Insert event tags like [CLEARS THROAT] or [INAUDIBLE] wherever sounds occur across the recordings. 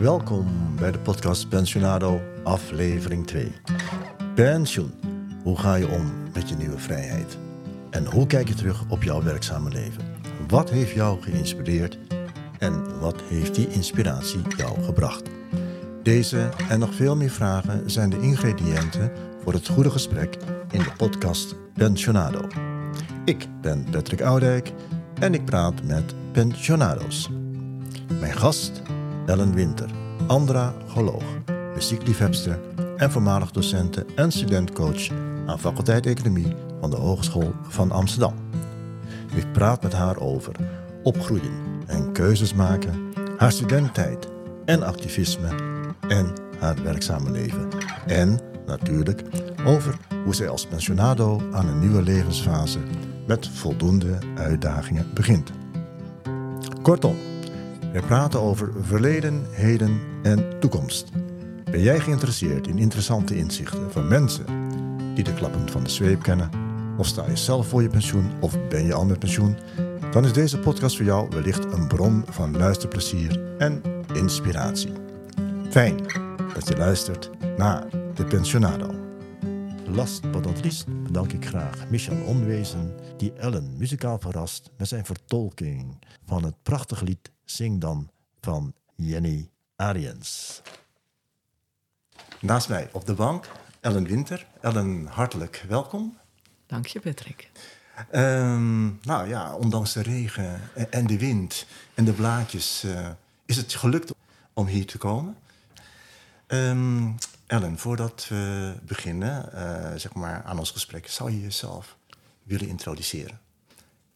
Welkom bij de podcast Pensionado, aflevering 2. Pensioen. Hoe ga je om met je nieuwe vrijheid? En hoe kijk je terug op jouw werkzame leven? Wat heeft jou geïnspireerd en wat heeft die inspiratie jou gebracht? Deze en nog veel meer vragen zijn de ingrediënten voor het goede gesprek in de podcast Pensionado. Ik ben Patrick Oudijk en ik praat met pensionado's. Mijn gast Ellen Winter, andragoloog, muziekliefhebster en voormalig docenten en studentcoach aan faculteit Economie van de Hogeschool van Amsterdam. Ik praat met haar over opgroeien en keuzes maken, haar studententijd en activisme en haar werkzame leven. En natuurlijk over hoe zij als pensionado aan een nieuwe levensfase met voldoende uitdagingen begint. Kortom, we praten over verleden, heden en toekomst. Ben jij geïnteresseerd in interessante inzichten van mensen die de klappen van de zweep kennen? Of sta je zelf voor je pensioen of ben je al met pensioen? Dan is deze podcast voor jou wellicht een bron van luisterplezier en inspiratie. Fijn dat je luistert naar de Pensionado. Last but not least bedank ik graag Michel Onwezen, die Ellen muzikaal verrast met zijn vertolking van het prachtige lied Zing dan van Jenny Ariens. Naast mij op de bank Ellen Winter. Ellen, hartelijk welkom. Dank je, Patrick. Ehm, nou ja, ondanks de regen en de wind en de blaadjes uh, is het gelukt om hier te komen. Um, Ellen, voordat we beginnen uh, zeg maar aan ons gesprek, zou je jezelf willen introduceren?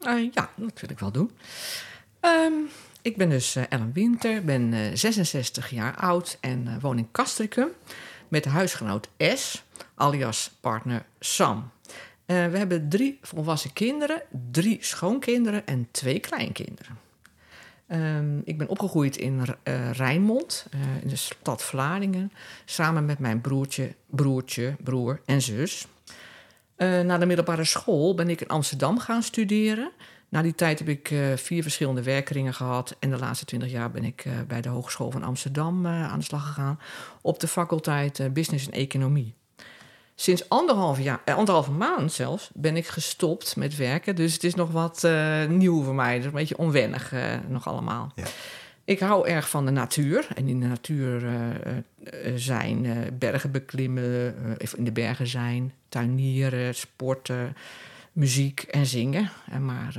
Uh, ja, dat wil ik wel doen. Um, ik ben dus Ellen Winter, ben 66 jaar oud en woon in Castricum met huisgenoot S, alias partner Sam. we hebben drie volwassen kinderen, drie schoonkinderen en twee kleinkinderen. Um, ik ben opgegroeid in Rijnmond, in de stad Vlaardingen, samen met mijn broertje, broertje, broer en zus. Na de middelbare school ben ik in Amsterdam gaan studeren. Na die tijd heb ik vier verschillende werkringen gehad. En de laatste twintig jaar ben ik bij de Hogeschool van Amsterdam aan de slag gegaan. Op de faculteit Business en Economie. Sinds anderhalf jaar, eh, anderhalve maand zelfs, ben ik gestopt met werken. Dus het is nog wat nieuw voor mij. Dus een beetje onwennig nog allemaal. Ja. Ik hou erg van de natuur. En in de natuur zijn bergen beklimmen, in de bergen zijn, tuinieren, sporten, muziek en zingen. En maar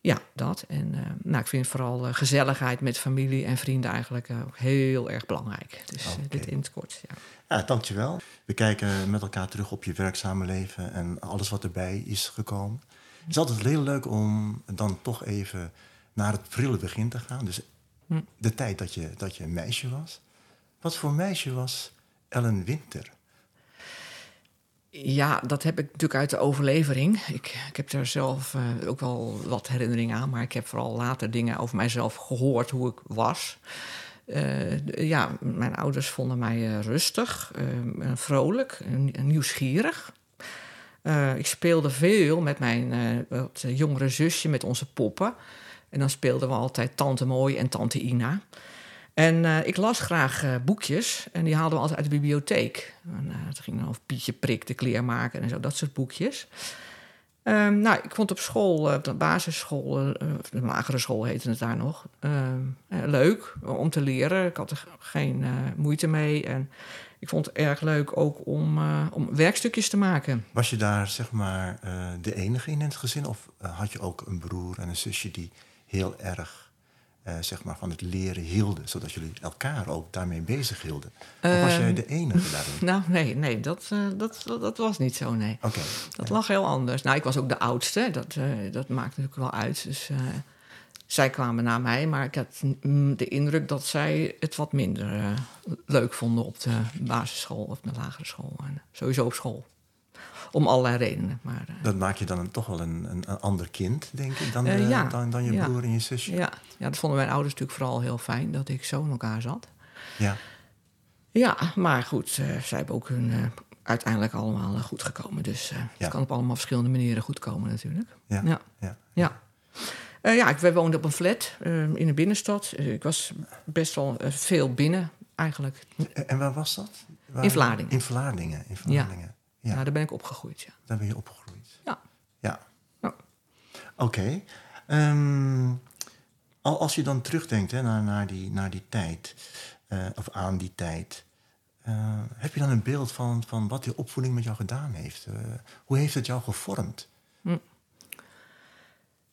ja, dat. En nou, ik vind vooral gezelligheid met familie en vrienden eigenlijk ook heel erg belangrijk. Dus okay. dit in het kort, ja. Ja, dankjewel. We kijken met elkaar terug op je werkzame leven en alles wat erbij is gekomen. Het is altijd heel leuk om dan toch even naar het prille begin te gaan. Dus hm. de tijd dat je, dat je een meisje was. Wat voor meisje was Ellen Winter? Ja, dat heb ik natuurlijk uit de overlevering. Ik, ik heb daar zelf uh, ook wel wat herinneringen aan, maar ik heb vooral later dingen over mijzelf gehoord hoe ik was. Uh, ja, mijn ouders vonden mij uh, rustig, vrolijk, nieuwsgierig. ik speelde veel met mijn jongere zusje, met onze poppen. En dan speelden we altijd Tante Mooi en Tante Ina. En ik las graag boekjes en die haalden we altijd uit de bibliotheek. En, het ging dan over Pietje Prik, de kleermaker en zo, dat soort boekjes. Um, nou, ik vond op school, op de basisschool, de magere school heette het daar nog, uh, leuk om te leren. Ik had er geen moeite mee. En ik vond het erg leuk ook om, om werkstukjes te maken. Was je daar zeg maar de enige in het gezin? Of had je ook een broer en een zusje die heel erg uh, zeg maar van het leren hielden, zodat jullie elkaar ook daarmee bezig hielden? Of was jij de enige daarin? [LAUGHS] Nou, nee, nee dat, uh, dat, dat was niet zo, nee. Okay. Dat lag heel anders. Nou, ik was ook de oudste, dat, uh, dat maakt natuurlijk wel uit. Dus zij kwamen na mij, maar ik had de indruk dat zij het wat minder leuk vonden op de basisschool of de lagere school. En sowieso op school om allerlei redenen. Maar, uh, dat maakt je dan toch wel een, een, een ander kind, denk ik, dan, uh, ja. dan, dan, je ja. broer en je zusje? Ja. ja, dat vonden mijn ouders natuurlijk vooral heel fijn, dat ik zo in elkaar zat. Ja. Ja, maar goed, zij hebben ook hun uiteindelijk allemaal goed gekomen. Dus het kan op allemaal verschillende manieren goed komen natuurlijk. Ja. ja. ja. ja. Eh, ja, ik, wij woonden op een flat eh, in de binnenstad. Eh, ik was best wel eh, veel binnen, eigenlijk. En, en waar was dat? Waar- In Vlaardingen. In Vlaardingen, in Vlaardingen. Ja, Nou, daar ben ik opgegroeid, ja. daar ben je opgegroeid. Ja. Ja. Ja. Oké. Ehm, al als je dan terugdenkt hè, naar, naar, die, naar die tijd, eh, of aan die tijd, eh, heb je dan een beeld van, van wat die opvoeding met jou gedaan heeft? Eh, hoe heeft het jou gevormd?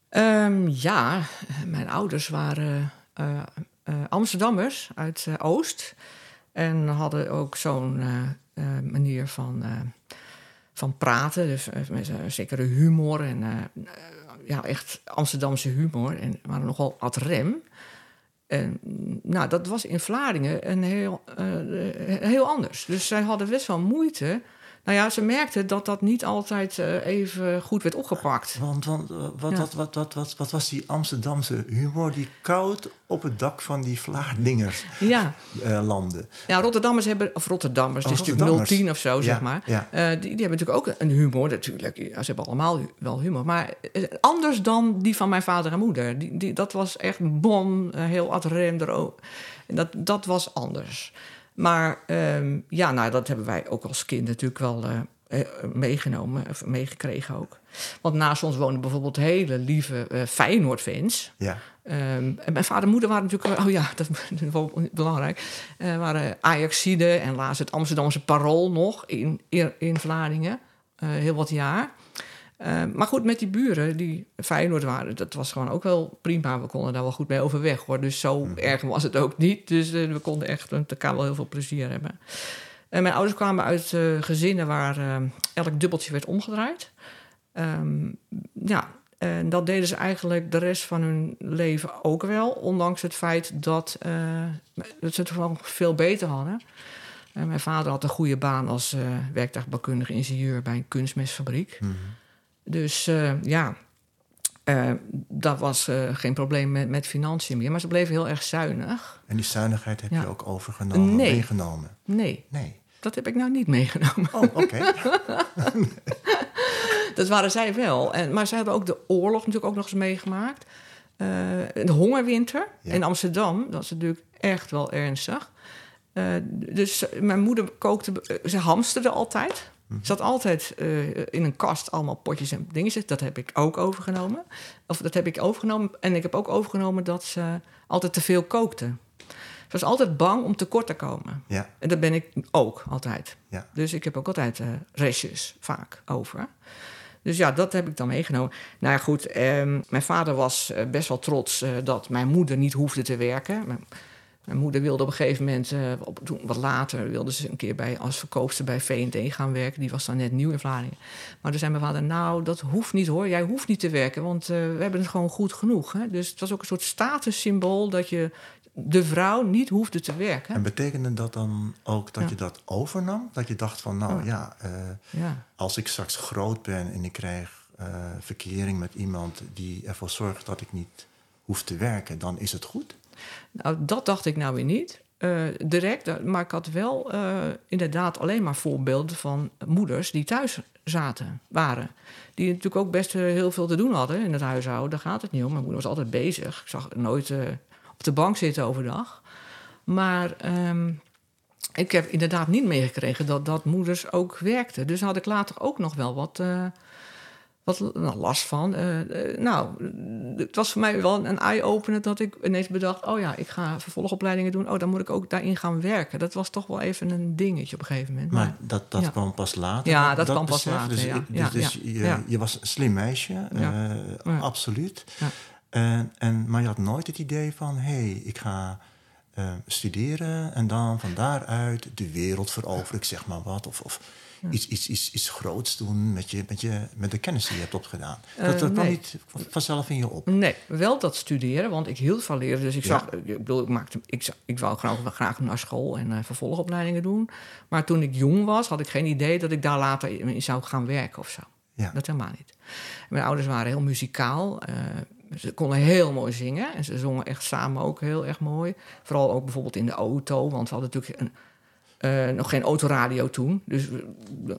Ehm, ja, mijn ouders waren Amsterdammers uit Oost. En hadden ook zo'n manier van, van praten. Dus eh, met een zekere humor. En eh, eh, ja, echt Amsterdamse humor. En waren nogal ad rem. En, nou, dat was in Vlaardingen een heel, eh, heel anders. Dus zij hadden best wel moeite. Nou ja, ze merkten dat dat niet altijd eh, even goed werd opgepakt. Want, want eh, wat, Ja. wat, wat, wat, wat, wat was die Amsterdamse humor die koud op het dak van die Vlaardingers Ja, eh, landde? ja Rotterdammers hebben, of Rotterdammers, Oh, het is natuurlijk Rotterdammers. 010 of zo, zeg maar. ja. Die, die hebben natuurlijk ook een humor, natuurlijk. Ja, ze hebben allemaal wel humor, maar anders dan die van mijn vader en moeder. Die, die, dat was echt bon, heel ad rem. Dat, dat was anders. Maar ehm, ja, nou, dat hebben wij ook als kind natuurlijk wel eh, eh, meegenomen, of meegekregen ook. Want naast ons wonen bijvoorbeeld hele lieve eh Feyenoord-fans. Ja. Ehm, en mijn vader en moeder waren natuurlijk, oh ja, [LAUGHS] dat is wel belangrijk, waren Ajaxide en laatst het Amsterdamse Parool nog in, in, in Vlaardingen, heel wat jaar. Eh, maar goed, met die buren die Feyenoord waren, dat was gewoon ook wel prima. We konden daar wel goed mee overweg hoor. Dus zo erg was het ook niet. Dus eh, we konden echt met elkaar wel heel veel plezier hebben. En mijn ouders kwamen uit eh, gezinnen waar elk dubbeltje werd omgedraaid. Ehm, ja, en dat deden ze eigenlijk de rest van hun leven ook wel. Ondanks het feit dat, dat ze het gewoon veel beter hadden. En mijn vader had een goede baan als werktuigbouwkundige ingenieur bij een kunstmestfabriek. Mhm. Dus eh, ja, eh, dat was eh, geen probleem met, met financiën meer. Maar ze bleven heel erg zuinig. En die zuinigheid heb Ja. je ook overgenomen, Nee. meegenomen? Nee, Nee. dat heb ik nou niet meegenomen. Oh, oké. [LAUGHS] [LAUGHS] Dat waren zij wel. En, maar zij hebben ook de oorlog natuurlijk ook nog eens meegemaakt. De hongerwinter Ja. in Amsterdam. Dat is natuurlijk echt wel ernstig. Dus mijn moeder kookte... Ze hamsterde altijd. Mhm. Ze had altijd eh, in een kast allemaal potjes en dingen. Dat heb ik ook overgenomen. Of dat heb ik overgenomen. En ik heb ook overgenomen dat ze altijd te veel kookte. Ze was altijd bang om tekort te komen. Ja, En dat ben ik ook altijd. ja. Dus ik heb ook altijd eh, restjes vaak over. Dus ja, dat heb ik dan meegenomen. Nou ja, goed, ehm, mijn vader was eh, best wel trots dat mijn moeder niet hoefde te werken. Mijn, mijn moeder wilde op een gegeven moment, eh, op, toen, wat later, wilde ze een keer bij, als verkoopster bij V&D gaan werken. Die was dan net nieuw in Vlaardingen. Maar toen zei mijn vader, nou, dat hoeft niet hoor. Jij hoeft niet te werken, want eh, we hebben het gewoon goed genoeg. Hè? Dus het was ook een soort statussymbool dat je de vrouw niet hoefde te werken. En betekende dat dan ook dat Ja. je dat overnam? Dat je dacht van, nou ja, eh, Ja. als ik straks groot ben en ik krijg eh, verkering met iemand die ervoor zorgt dat ik niet hoef te werken, dan is het goed? Nou, dat dacht ik nou weer niet. eh, direct, eh, maar ik had wel eh, inderdaad alleen maar voorbeelden van moeders die thuis zaten, waren. Die natuurlijk ook best heel veel te doen hadden in het huishouden. Daar gaat het niet om. Mijn moeder was altijd bezig. Ik zag nooit op de bank zitten overdag. Maar ehm, ik heb inderdaad niet meegekregen dat, dat moeders ook werkten. Dus had ik later ook nog wel wat, wat nou, last van. Eh, eh, nou, het was voor mij wel een eye-opener dat ik ineens bedacht... oh ja, ik ga vervolgopleidingen doen. Oh, dan moet ik ook daarin gaan werken. Dat was toch wel even een dingetje op een gegeven moment. Maar Maar, dat, dat ja. kwam pas later. Ja, dat kwam pas later, Dus, ja. dus, dus je, je was een slim meisje, eh, absoluut. En, en, maar je had nooit het idee van, hé, hey, ik ga studeren en dan van daaruit de wereld veroveren, ik zeg maar wat. Of, of iets, iets, iets, iets groots doen met, je, met, je, met de kennis die je hebt opgedaan. dat Eh, dat kwam nee. niet vanzelf in je op. Nee, wel dat studeren, want ik hield van leren. Dus ik Ja. zag, ik bedoel, ik, maakte, ik, ik wou graag, graag naar school en eh, vervolgopleidingen doen. Maar toen ik jong was, had ik geen idee dat ik daar later in zou gaan werken of zo. Ja. Dat helemaal niet. Mijn ouders waren heel muzikaal. eh, ze konden heel mooi zingen. En ze zongen echt samen ook heel erg mooi. Vooral ook bijvoorbeeld in de auto. Want we hadden natuurlijk een eh, nog geen autoradio toen. Dus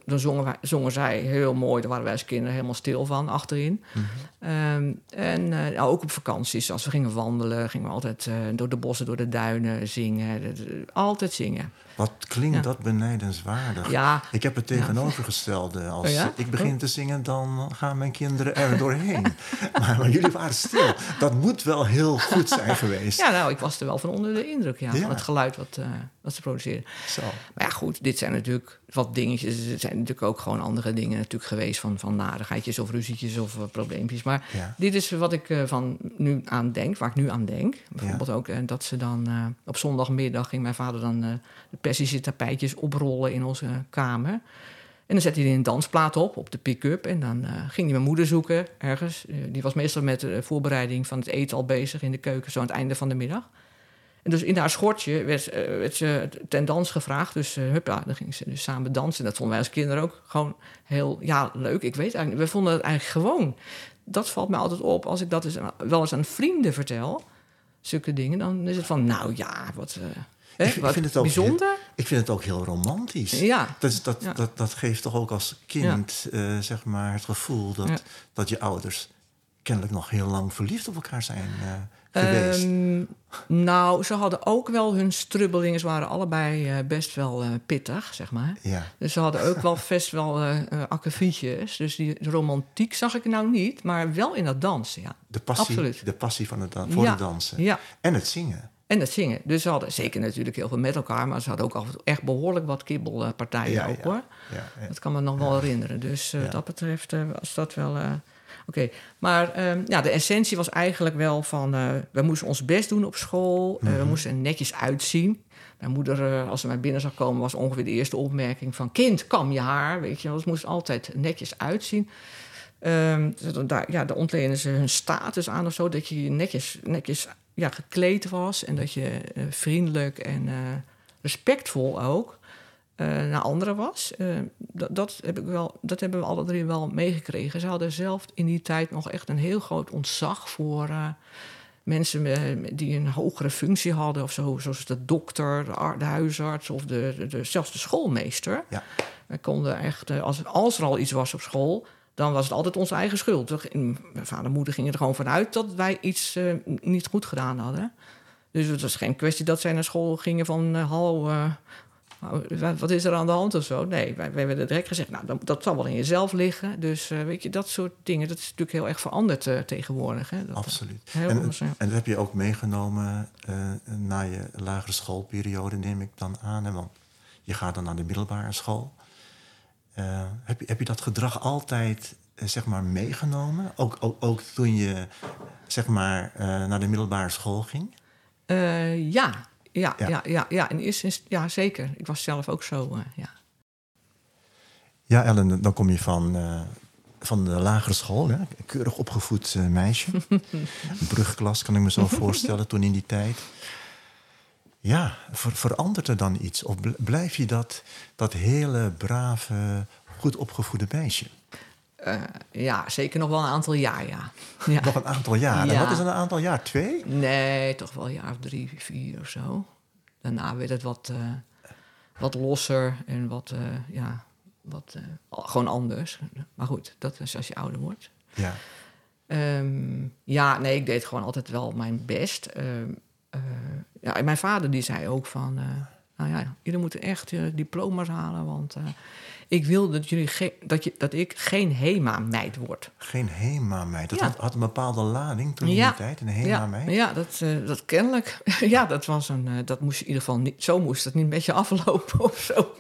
dan zongen, wij, zongen zij heel mooi. Daar waren wij als kinderen helemaal stil van achterin. Mhm. Ehm, en eh, nou, ook op vakanties, als we gingen wandelen, gingen we altijd eh, door de bossen, door de duinen zingen. Altijd zingen. Wat klinkt Ja. dat benijdenswaardig. Ja, Ik heb het tegenovergestelde. Als Oh ja? ik begin te zingen, dan gaan mijn kinderen er doorheen. [LAUGHS] maar, maar jullie waren stil. Dat moet wel heel goed zijn [LAUGHS] geweest. ja, nou, ik was er wel van onder de indruk ja, Ja. van het geluid wat, wat ze produceerden. Zo. Maar ja, goed, dit zijn natuurlijk wat dingetjes. Er zijn natuurlijk ook gewoon andere dingen natuurlijk geweest van, van narigheidjes of ruzietjes of eh, probleempjes. Maar Ja. dit is wat ik eh, van nu aan denk, waar ik nu aan denk. Bijvoorbeeld ook eh, dat ze dan op zondagmiddag ging mijn vader dan de Persische tapijtjes oprollen in onze kamer. En dan zette hij een dansplaat op, op de pick-up. En dan ging hij mijn moeder zoeken ergens. Die was meestal met de voorbereiding van het eten al bezig in de keuken, zo aan het einde van de middag. En dus in haar schortje werd, eh, werd ze ten dans gevraagd. Dus uh, hupla, dan ging ze dus samen dansen. En dat vonden wij als kinderen ook gewoon heel ja, leuk. Ik weet eigenlijk, we vonden het eigenlijk gewoon. Dat valt mij altijd op als ik dat eens, wel eens aan vrienden vertel. Zulke dingen, dan is het van, nou ja, wat, eh, hè, Ik vind- wat vind het ook bijzonder. Ik vind het ook heel romantisch. Ja, Dat, dat, Ja. dat, dat geeft toch ook als kind eh, zeg maar het gevoel dat, Ja. dat je ouders kennelijk nog heel lang verliefd op elkaar zijn eh, geweest. Ehm, nou, ze hadden ook wel hun strubbelingen. Ze waren allebei eh, best wel eh, pittig, zeg maar. ja. Dus ze hadden ook wel [LAUGHS] best wel akkefietjes. Dus die romantiek zag ik nou niet, maar wel in dat dansen, ja. De passie, Absoluut. de passie van het dan, voor Ja. het dansen. Ja, En het zingen. en het zingen. Dus ze hadden zeker natuurlijk heel veel met elkaar... maar ze hadden ook echt behoorlijk wat kibbelpartijen Ja, ook, hoor. Ja, ja. Dat kan me nog wel herinneren. Dus wat dat betreft was dat wel... Oké, maar ehm, ja, de essentie was eigenlijk wel van... eh, we moesten ons best doen op school. eh, we Mhm. moesten er netjes uitzien. Mijn moeder, eh, als ze mij binnen zag komen... was ongeveer de eerste opmerking van... kind, kam je haar, weet je. Het moest altijd netjes uitzien. Ehm, dus daar, ja, daar ontlenen ze hun status aan of zo. Dat je netjes, netjes ja, gekleed was. En dat je vriendelijk en respectvol ook naar anderen was. Eh, dat, dat, heb ik wel, dat hebben we alle drie wel meegekregen. Ze hadden zelf in die tijd nog echt een heel groot ontzag voor eh, mensen eh, die een hogere functie hadden. Of zo, zoals de dokter, de, ar- de huisarts of de, de, zelfs de schoolmeester. Ja. Wij konden echt, eh, als, als er al iets was op school, dan was het altijd onze eigen schuld. Ging- Mijn vader en moeder gingen er gewoon vanuit dat wij iets eh, niet goed gedaan hadden. Dus het was geen kwestie dat zij naar school gingen van... eh, hallo, eh, wat- wat is er aan de hand of zo? Nee, wij, wij werden direct gezegd... nou, dat, dat zal wel in jezelf liggen. Dus eh, weet je, dat soort dingen... dat is natuurlijk heel erg veranderd eh, tegenwoordig. Hè? Dat, Absoluut. Heel En, anders, ja. en dat heb je ook meegenomen eh, na je lagere schoolperiode, neem ik dan aan. Hè? Want je gaat dan naar de middelbare school. Eh, heb, je, heb je dat gedrag altijd eh, zeg maar meegenomen? Ook, ook, ook toen je zeg maar, eh, naar de middelbare school ging? Eh, ja, ja, Ja. ja. Ja, ja, in eerste ja, zeker. Ik was zelf ook zo, eh, ja. Ja, Ellen, dan kom je van, eh, van de lagere school. Hè? Een keurig opgevoed eh, meisje. Een [LAUGHS] brugklas kan ik me zo [LAUGHS] voorstellen toen in die tijd. Ja, ver- verandert er dan iets? Of bl- blijf je dat, dat hele brave, goed opgevoede meisje? Eh, ja, zeker nog wel een aantal jaar, ja. [LAUGHS] ja. Nog een aantal jaar. En wat is een aantal jaar? Twee? Nee, toch wel een jaar of drie, vier of zo. Daarna werd het wat, eh, wat losser en wat, eh, ja, wat gewoon anders. Maar goed, dat is als je ouder wordt. Ja. Ehm, ja, nee, ik deed gewoon altijd wel mijn best. Ehm, eh, ja, en mijn vader die zei ook van... nou ja, jullie moeten echt eh, diploma's halen, want... ik wil dat, jullie ge- dat, je, dat ik geen HEMA-meid word. Geen HEMA-meid. Dat Ja. had, had een bepaalde lading toen in Ja. die tijd. Een HEMA-meid. Ja, ja dat, eh, dat kennelijk. [LAUGHS] ja, dat was een. eh, dat moest je in ieder geval niet. Zo moest het niet een beetje aflopen [LAUGHS] of zo.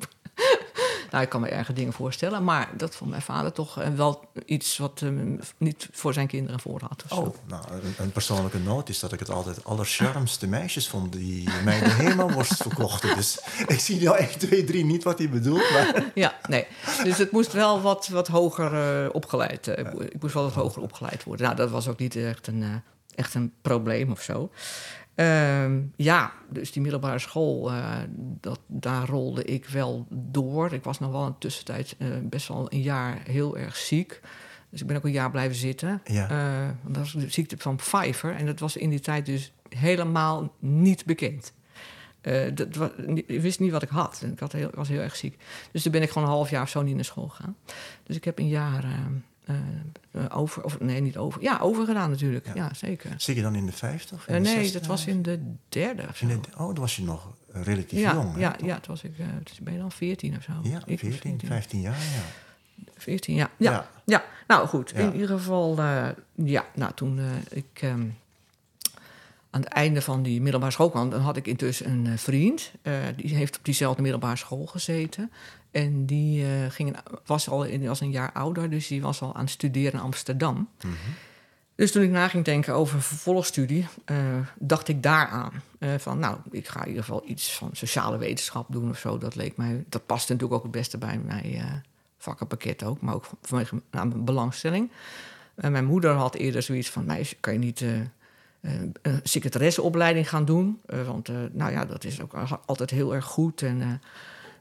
Nou, ik kan me erge dingen voorstellen. Maar dat vond mijn vader toch eh, wel iets wat eh, niet voor zijn kinderen voor had. Zo. Oh, nou, een, een persoonlijke noot is dat ik het altijd allercharmste meisjes vond die mij de HEMA-worst [LAUGHS] verkochten. Dus ik zie nou 1, 2, 3 niet wat hij bedoelt. Maar Ja, nee. Dus het moest wel wat, wat hoger eh, opgeleid. ik moest wel wat hoger opgeleid worden. Nou, dat was ook niet echt een, echt een probleem of zo. Ehm, ja, dus die middelbare school, eh, dat, daar rolde ik wel door. Ik was nog wel de tussentijd eh, best wel een jaar heel erg ziek. Dus ik ben ook een jaar blijven zitten. Ja. Eh, dat was de ziekte van Pfeiffer. En dat was in die tijd dus helemaal niet bekend. Dat, ik wist niet wat ik had. Ik had heel, was heel erg ziek. Dus toen ben ik gewoon een half jaar of zo niet naar school gegaan. Dus ik heb een jaar eh, eh, eh, over... Of, nee, niet over. Ja, overgedaan natuurlijk. Ja. Ja, zeker. Zit je dan in de in Eh, nee, dat was in de derde of zo. De- oh, dan was je nog eh, relatief ja, jong. hè, ja, toch? ja, toen was ik... eh, ben je dan 14 of zo? Ja, 14, 15 jaar, ja. 14, ja. Ja, Ja. ja. nou goed. In ieder geval, eh, ja, nou toen eh, ik ehm, aan het einde van die middelbare school kwam, dan had ik intussen een eh, vriend. eh, die heeft op diezelfde middelbare school gezeten. En die eh, ging, was al in, was een jaar ouder, dus die was al aan het studeren in Amsterdam. Mhm. Dus toen ik na ging denken over vervolgstudie, eh, dacht ik daaraan. Eh van, nou, ik ga in ieder geval iets van sociale wetenschap doen of zo. Dat leek mij, dat past natuurlijk ook het beste bij mijn vakkenpakket ook, maar ook vanwege nou, mijn belangstelling. Mijn moeder had eerder zoiets van, meisje, kan je niet een secretaresseopleiding gaan doen? Want, nou ja, dat is ook al- altijd heel erg goed en...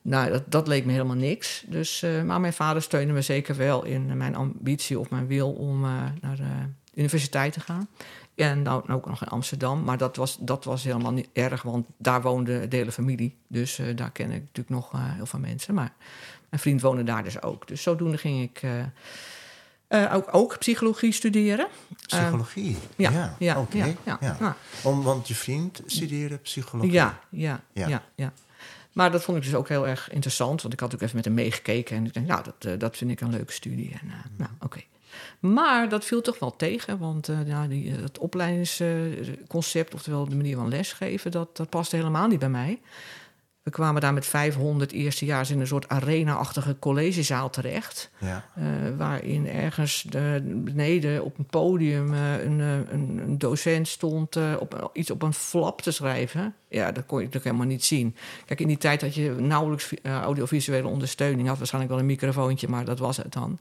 nou, dat, dat leek me helemaal niks. Dus, eh, maar mijn vader steunde me zeker wel in mijn ambitie of mijn wil om eh, naar de universiteit te gaan. En nou, ook nog in Amsterdam. Maar dat was, dat was helemaal niet erg, want daar woonde de hele familie. Dus eh, daar ken ik natuurlijk nog heel veel mensen. Maar mijn vriend woonde daar dus ook. Dus zodoende ging ik ook, ook psychologie studeren. Psychologie? Ja, ja, ja, oké. ja, ja. ja. Nou, Om, want je vriend studeerde psychologie? Ja, ja, Ja. ja. Maar dat vond ik dus ook heel erg interessant. Want ik had ook even met hem meegekeken. En ik denk, nou, dat, eh, dat vind ik een leuke studie. En, eh, nou, oké. Maar dat viel toch wel tegen. Want eh, ja, die, het opleidingsconcept, oftewel de manier van lesgeven... Dat, dat paste helemaal niet bij mij. We kwamen daar met 500 eerstejaars in een soort arena-achtige collegezaal terecht. Ja. Eh, waarin ergens de, beneden op een podium eh, een, eh, een, een docent stond op, iets op een flap te schrijven. Ja, dat kon je natuurlijk helemaal niet zien. Kijk, in die tijd had je nauwelijks vi- audiovisuele ondersteuning. Had waarschijnlijk wel een microfoontje, maar dat was het dan.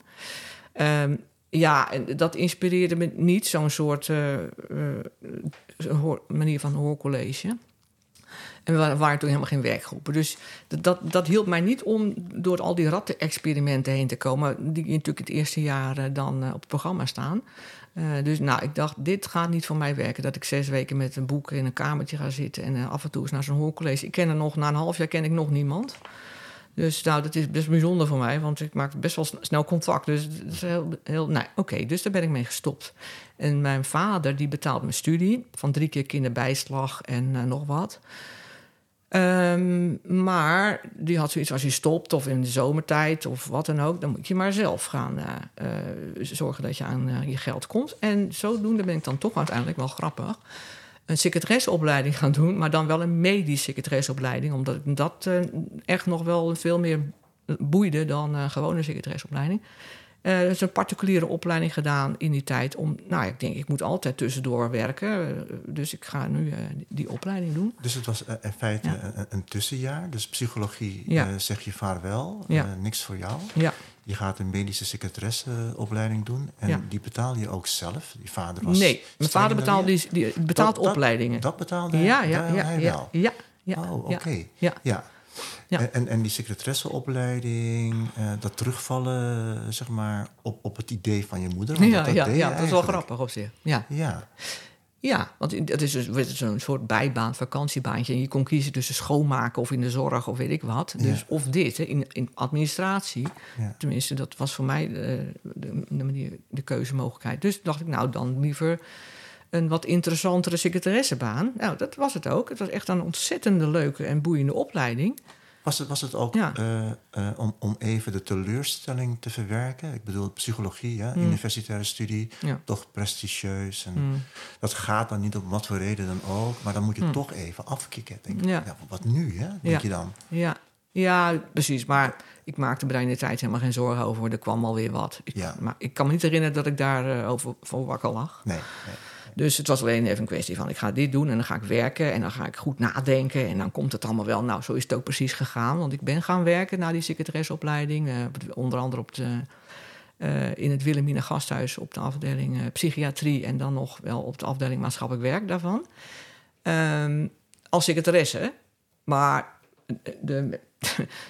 Ehm, ja, en dat inspireerde me niet, zo'n soort manier van hoorcollege. En we waren, toen helemaal geen werkgroepen. Dus dat, dat, hielp mij niet om door al die ratten-experimenten heen te komen... die natuurlijk het eerste jaar eh, dan eh, op het programma staan. Eh, dus nou, ik dacht, dit gaat niet voor mij werken. Dat ik zes weken met een boek in een kamertje ga zitten... en af en toe eens naar zo'n hoorcollege. Ik ken er nog, na een half jaar ken ik nog niemand. Dus nou, dat is best bijzonder voor mij, want ik maak best wel sn- snel contact. Dus het is heel, heel nee, oké, dus daar ben ik mee gestopt. En mijn vader, die betaalde mijn studie van drie keer kinderbijslag en nog wat. Ehm, maar die had zoiets als je stopt of in de zomertijd of wat dan ook, dan moet je maar zelf gaan eh, eh, zorgen dat je aan eh, je geld komt. En zodoende ben ik dan toch uiteindelijk wel grappig een secretaresseopleiding gaan doen, maar dan wel een medische secretaresseopleiding, omdat dat echt nog wel veel meer boeide dan gewone secretaresseopleiding. Dus een particuliere opleiding gedaan in die tijd. Om, nou, ik denk, ik moet altijd tussendoor werken. eh, dus ik ga nu eh, die opleiding doen. Dus het was in feite Ja. een, een tussenjaar. Dus psychologie Ja. zeg je vaarwel, Ja. niks voor jou. Ja, Je gaat een medische secretaresseopleiding doen. En die betaal je ook zelf. Je vader was nee, mijn vader betaalt, die, die betaalt Dat- opleidingen. Dat betaalde hij, ja, ja, hij ja, wel. ja, ja. oh, ja, oké. ja. Ja. Ja. En- En, en die secretaresseopleiding, eh, dat terugvallen zeg maar, op, op het idee van je moeder. want Ja, dat ja, deed je ja, dat is wel grappig op zich. Ja. Ja, Ja, want het is dus zo'n soort bijbaan, vakantiebaantje. En je kon kiezen tussen schoonmaken of in de zorg of weet ik wat. Dus Ja. of dit, hè, in, in administratie. ja. Tenminste, dat was voor mij de, de, de manier, de keuzemogelijkheid. Dus dacht ik, nou dan liever een wat interessantere secretaressebaan. Nou, dat was het ook. Het was echt een ontzettende leuke en boeiende opleiding. Was het, was het ook Ja. eh, eh, om, om even de teleurstelling te verwerken? Ik bedoel, psychologie, hè? universitaire studie. Ja. toch prestigieus. En Mm. Dat gaat dan niet om wat voor reden dan ook, maar dan moet je toch even afkicken. Denk. Ja. ja, wat nu, hè? Denk Ja. je dan? Ja. ja, precies. Maar ik maakte me daar in de tijd helemaal geen zorgen over. Er kwam alweer wat. Ik. Maar ik kan me niet herinneren dat ik daar eh, over voor wakker lag. Nee, nee. Dus het was alleen even een kwestie van ik ga dit doen en dan ga ik werken en dan ga ik goed nadenken en dan komt het allemaal wel. Nou, zo is het ook precies gegaan, want ik ben gaan werken na die secretaresseopleiding, eh, onder andere op de, eh, in het Wilhelmina Gasthuis op de afdeling eh, psychiatrie en dan nog wel op de afdeling maatschappelijk werk daarvan. Ehm, als secretaresse, maar de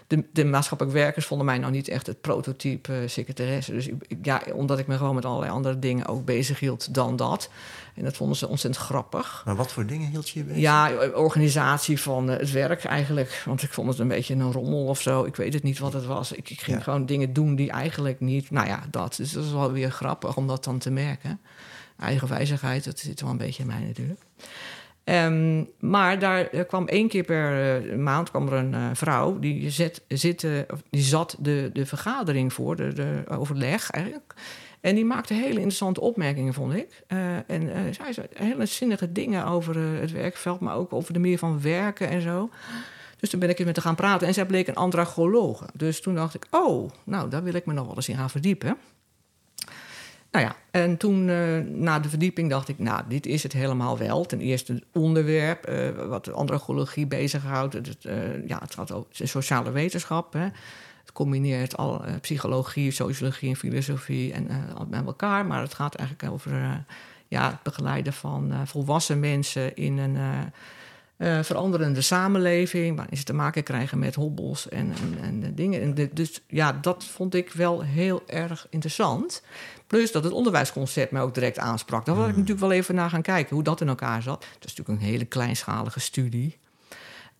de, de maatschappelijk werkers vonden mij nou niet echt het prototype uh, secretaresse. Dus ja, omdat ik me gewoon met allerlei andere dingen ook bezig hield dan dat. En dat vonden ze ontzettend grappig. Maar wat voor dingen hield je je bezig? Ja, organisatie van uh, het werk eigenlijk. Want ik vond het een beetje een rommel of zo. Ik weet het niet wat het was. Ik, ik ging ja. gewoon dingen doen die eigenlijk niet... Nou ja, dat. Dus dat is wel weer grappig om dat dan te merken. Eigenwijzigheid, dat zit wel een beetje in mij natuurlijk. Um, maar daar kwam één keer per uh, maand kwam er een uh, vrouw die, zit, die zat de, de vergadering voor, de, de, overleg eigenlijk. En die maakte hele interessante opmerkingen, vond ik. Uh, en zij zei hele zinnige dingen over het werkveld, maar ook over de manier van werken en zo. Dus toen ben ik eens met haar gaan praten en zij bleek een andragologe. Dus toen dacht ik, oh, nou, daar wil ik me nog wel eens in gaan verdiepen. Nou ja, en toen uh, na de verdieping dacht ik, nou, dit is het helemaal wel. Ten eerste onderwerp, uh, wat de andragologie bezighoudt. Het, uh, ja, het gaat over sociale wetenschap. Hè. Het combineert al psychologie, sociologie en filosofie en, met elkaar. Maar het gaat eigenlijk over ja, het begeleiden van volwassen mensen in een... Veranderende samenleving, waarin ze te maken krijgen met hobbels en, en, en dingen. Dus ja, dat vond ik wel heel erg interessant. Plus dat het onderwijsconcept mij ook direct aansprak. Daar wil ik natuurlijk wel even naar gaan kijken hoe dat in elkaar zat. Het is natuurlijk een hele kleinschalige studie.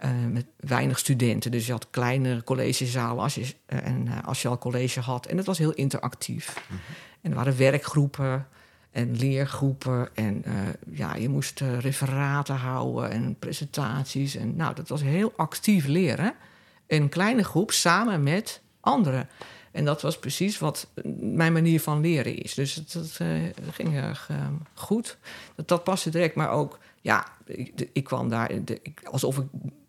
Uh, met weinig studenten. Dus je had kleinere collegezalen als je, uh, en, uh, als je al college had. En het was heel interactief. Mm -hmm. En er waren werkgroepen en leergroepen. En ja, je moest referaten houden en presentaties. En nou, dat was heel actief leren. In een kleine groep samen met anderen. En dat was precies wat mijn manier van leren is. Dus het uh, ging erg uh, goed. Dat, dat paste direct. Maar ook, ja, ik, kwam daar de, alsof ik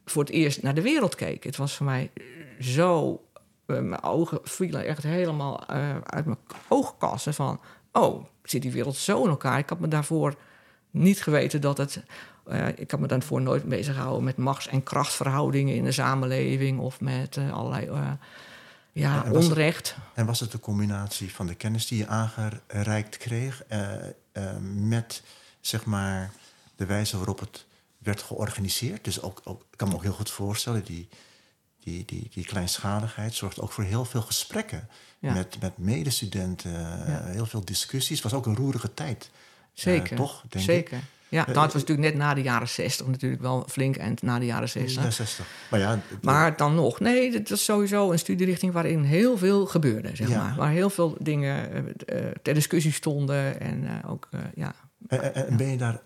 voor het eerst naar de wereld keek. Het was voor mij zo... Uh, mijn ogen vielen echt helemaal uit mijn oogkassen van... oh, zit die wereld zo in elkaar? Ik had me daarvoor niet geweten dat het... ik had me daarvoor nooit bezig gehouden met machts- en krachtverhoudingen in de samenleving... of met allerlei ja, en onrecht. Het, en was het de combinatie van de kennis die je aangereikt kreeg uh, uh, met zeg maar de wijze waarop het werd georganiseerd? Dus ook, ook, ik kan me ook heel goed voorstellen, die, die, die, die kleinschaligheid zorgt ook voor heel veel gesprekken ja. met, met medestudenten, ja. heel veel discussies. Het was ook een roerige tijd. Zeker, uh, toch? Denk zeker. Ik. Ja, dat was natuurlijk net na de jaren 60 natuurlijk wel flink en na de jaren 60. Ja, 60. Maar, ja, maar dan nog, nee, het was sowieso een studierichting waarin heel veel gebeurde, zeg ja. maar. Waar heel veel dingen uh, ter discussie stonden en uh, ook, uh, ja. En, en, ben je daar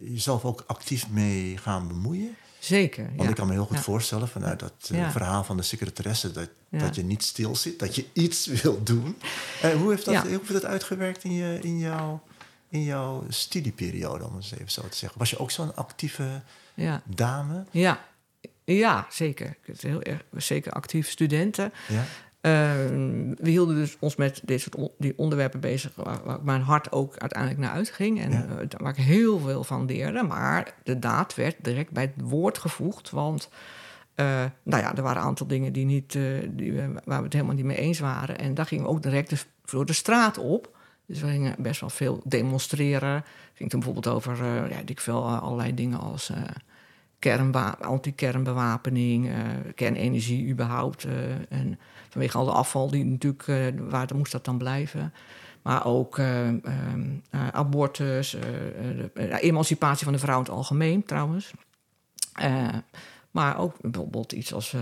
jezelf ook actief mee gaan bemoeien? Zeker, Want ik kan me heel goed voorstellen vanuit dat verhaal van de secretaresse... Dat, dat je niet stil zit, dat je iets [LAUGHS] wil doen. hoe, heeft dat, hoe heeft dat uitgewerkt in, je, in jouw in jouw studieperiode, om het eens even zo te zeggen? Was je ook zo'n actieve ja. dame? Ja. ja, zeker. Heel erg, zeker actief studenten. Ja. Uh, we hielden dus ons met dit soort on die onderwerpen bezig, waar, waar, mijn hart ook uiteindelijk naar uitging. En ja. uh, waar ik heel veel van leerde. Maar de daad werd direct bij het woord gevoegd. Want uh, nou ja, er waren een aantal dingen die niet, die we, waar we het helemaal niet mee eens waren. En daar gingen we ook direct dus voor de straat op. Dus we gingen best wel veel demonstreren. Het ging toen bijvoorbeeld over uh, ja, ik veel, uh, allerlei dingen als kernwa- anti-kernbewapening, kernenergie überhaupt. en vanwege al de afval die natuurlijk, waar moest dat dan blijven. Maar ook abortus, emancipatie van de vrouw in het algemeen trouwens. maar ook bijvoorbeeld iets als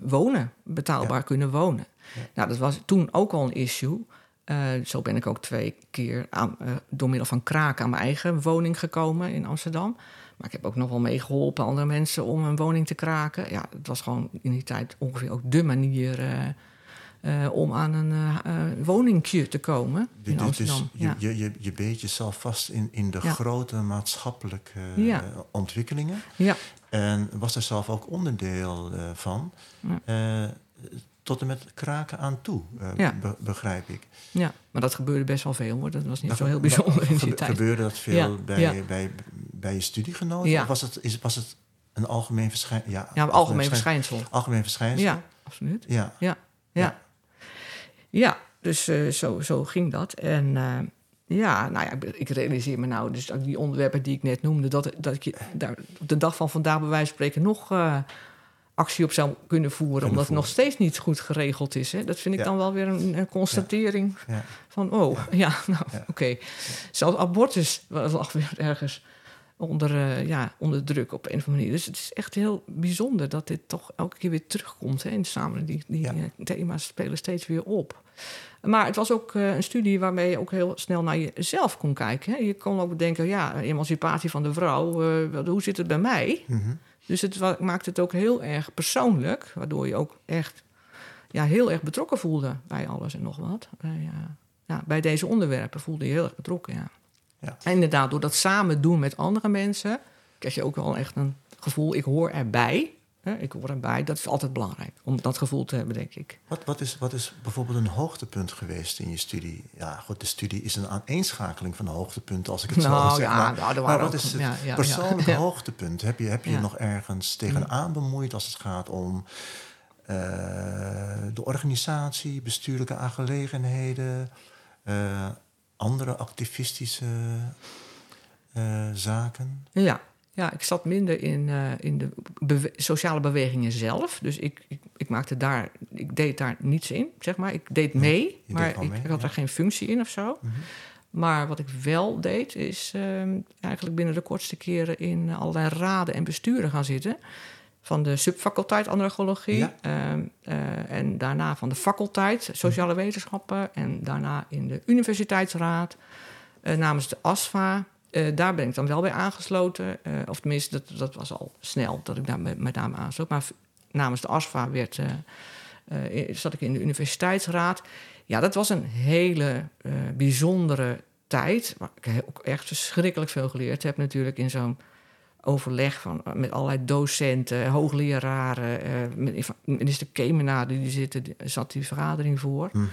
wonen, betaalbaar ja. kunnen wonen. Ja. Nou, dat was toen ook al een issue. Uh, zo ben ik ook twee keer aan, uh, door middel van kraken aan mijn eigen woning gekomen in Amsterdam. Maar ik heb ook nog wel meegeholpen andere mensen om een woning te kraken. Ja, het was gewoon in die tijd ongeveer ook de manier uh, om aan een woningje te komen in Amsterdam. Dus je, je, je, je beet jezelf vast in, in de ja. grote maatschappelijke ja. ontwikkelingen. Ja. En was er zelf ook onderdeel van tot en met kraken aan toe, uh, ja. be begrijp ik. Ja, maar dat gebeurde best wel veel hoor. Dat was niet dat zo heel bijzonder in die tijd. Gebeurde dat veel ja. Bij, ja. bij, bij je studiegenoten? Ja. Of was het, is, was het een algemeen verschijnsel? Ja, ja algemeen, algemeen verschijnsel. Algemeen verschijnsel? Ja, absoluut. Ja. Ja, ja. ja. dus uh, zo, zo ging dat. En uh, ja, nou ja, ik realiseer me nou, dus die onderwerpen die ik net noemde, dat, dat ik daar op de dag van vandaag bij wijze van spreken nog actie op zou kunnen voeren, omdat het nog steeds niet goed geregeld is. Hè? Dat vind ik Ja. dan wel weer een, een constatering Ja. van, oh, ja, [LAUGHS] nou, oké. Zelfs abortus lag weer ergens onder, eh, ja, onder druk op een of andere manier. Dus het is echt heel bijzonder dat dit toch elke keer weer terugkomt hè, de samenleving. Die, die eh, thema's spelen steeds weer op. Maar het was ook eh, een studie waarmee je ook heel snel naar jezelf kon kijken. Hè. Je kon ook bedenken, ja, emancipatie van de vrouw, hoe zit het bij mij? Mhm. Dus het maakt het ook heel erg persoonlijk, waardoor je ook echt ja, heel erg betrokken voelde bij alles en nog wat. Bij, eh, ja, bij deze onderwerpen voelde je heel erg betrokken, ja. Ja. En inderdaad, door dat samen doen met andere mensen, krijg je ook wel echt een gevoel, ik hoor erbij. Ik hoor erbij, dat is altijd belangrijk, om dat gevoel te hebben, denk ik. Wat, wat, is, wat is bijvoorbeeld een hoogtepunt geweest in je studie? Ja, goed, de studie is een aaneenschakeling van hoogtepunten, als ik het zo Nou, zeg. ja, maar, nou, maar wat ook- is het ja, ja, persoonlijke ja. [LAUGHS] hoogtepunt? Heb je heb je Ja. nog ergens tegenaan bemoeid als het gaat om eh, de organisatie, bestuurlijke aangelegenheden, eh, andere activistische eh, zaken? Ja, ja, ik zat minder in, eh, in de bewe- sociale bewegingen zelf. Dus ik, ik, ik maakte daar, ik deed daar niets in, zeg maar. Ik deed mee, maar ik, mee, ik had ja. er geen functie in of zo. Mhm. Maar wat ik wel deed, is ehm, eigenlijk binnen de kortste keren in allerlei raden en besturen gaan zitten. Van de subfaculteit andragologie. Ja. ehm, eh, en daarna van de faculteit sociale wetenschappen. En daarna in de universiteitsraad eh, namens de ASFA. Eh, daar ben ik dan wel bij aangesloten. eh, of tenminste, dat, dat was al snel dat ik daar met, met name aansloot. Maar namens de ASFA werd, eh, zat ik in de universiteitsraad. Ja, dat was een hele bijzondere tijd. Ik he- ook echt verschrikkelijk veel geleerd heb natuurlijk in zo'n overleg van, met allerlei docenten, hoogleraren. minister Kemenade, die zitten, zat die vergadering voor. Mhm.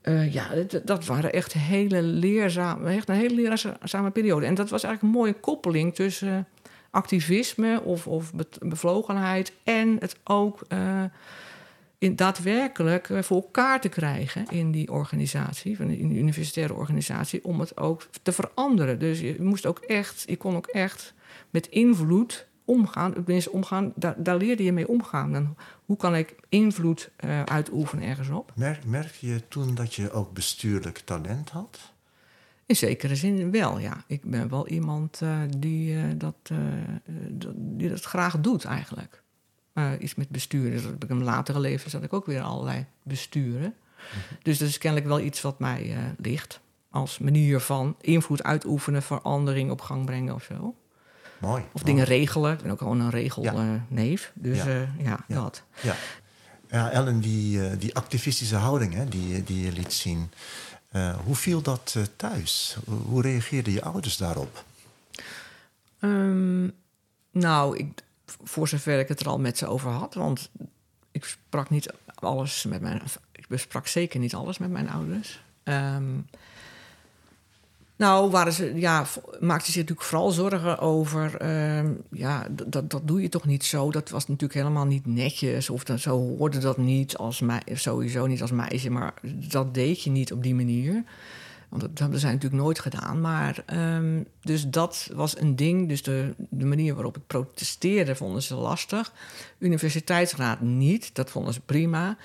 Eh, ja, dat, waren echt, hele leerzame, echt een hele leerzame periode. En dat was eigenlijk een mooie koppeling tussen eh, activisme of, of bevlogenheid... en het ook eh, in, daadwerkelijk voor elkaar te krijgen in die organisatie... in die universitaire organisatie, om het ook te veranderen. Dus je moest ook echt, je kon ook echt met invloed omgaan. Tenminste, omgaan, daar, daar leerde je mee omgaan. En hoe kan ik invloed eh, uitoefenen ergens op? Merk, merkte je toen dat je ook bestuurlijk talent had? In zekere zin wel, ja. Ik ben wel iemand eh, die, eh, dat, eh, dat- die dat graag doet eigenlijk. Iets met besturen. Dat heb ik in latere leven zat ik ook weer allerlei besturen. Dus dat is kennelijk wel iets wat mij ligt. Als manier van invloed uitoefenen, verandering op gang brengen of zo. Mooi. Of mooi. dingen regelen. Ik ben ook gewoon een regelneef. Ja. neef dus Ja. ja, ja, Ja. dat. Ja, ja Ellen, die, eh, die activistische houding hè, die, je- die je liet zien... eh, hoe viel dat eh, thuis? Hoe, hoe reageerden je ouders daarop? Ehm, nou, ik, voor zover ik het er al met ze over had, want ik sprak niet alles met mijn. Ik besprak zeker niet alles met mijn ouders. Ehm, nou, waren ze, ja, maakten zich natuurlijk vooral zorgen over. ehm, ja, dat, dat doe je toch niet zo. Dat was natuurlijk helemaal niet netjes. Of dat, zo hoorde dat niet als mij, sowieso niet als meisje. Maar dat deed je niet op die manier. Want dat hebben zij natuurlijk nooit gedaan. Maar ehm, dus dat was een ding. Dus de, de manier waarop ik protesteerde vonden ze lastig. Universiteitsraad niet. Dat vonden ze prima.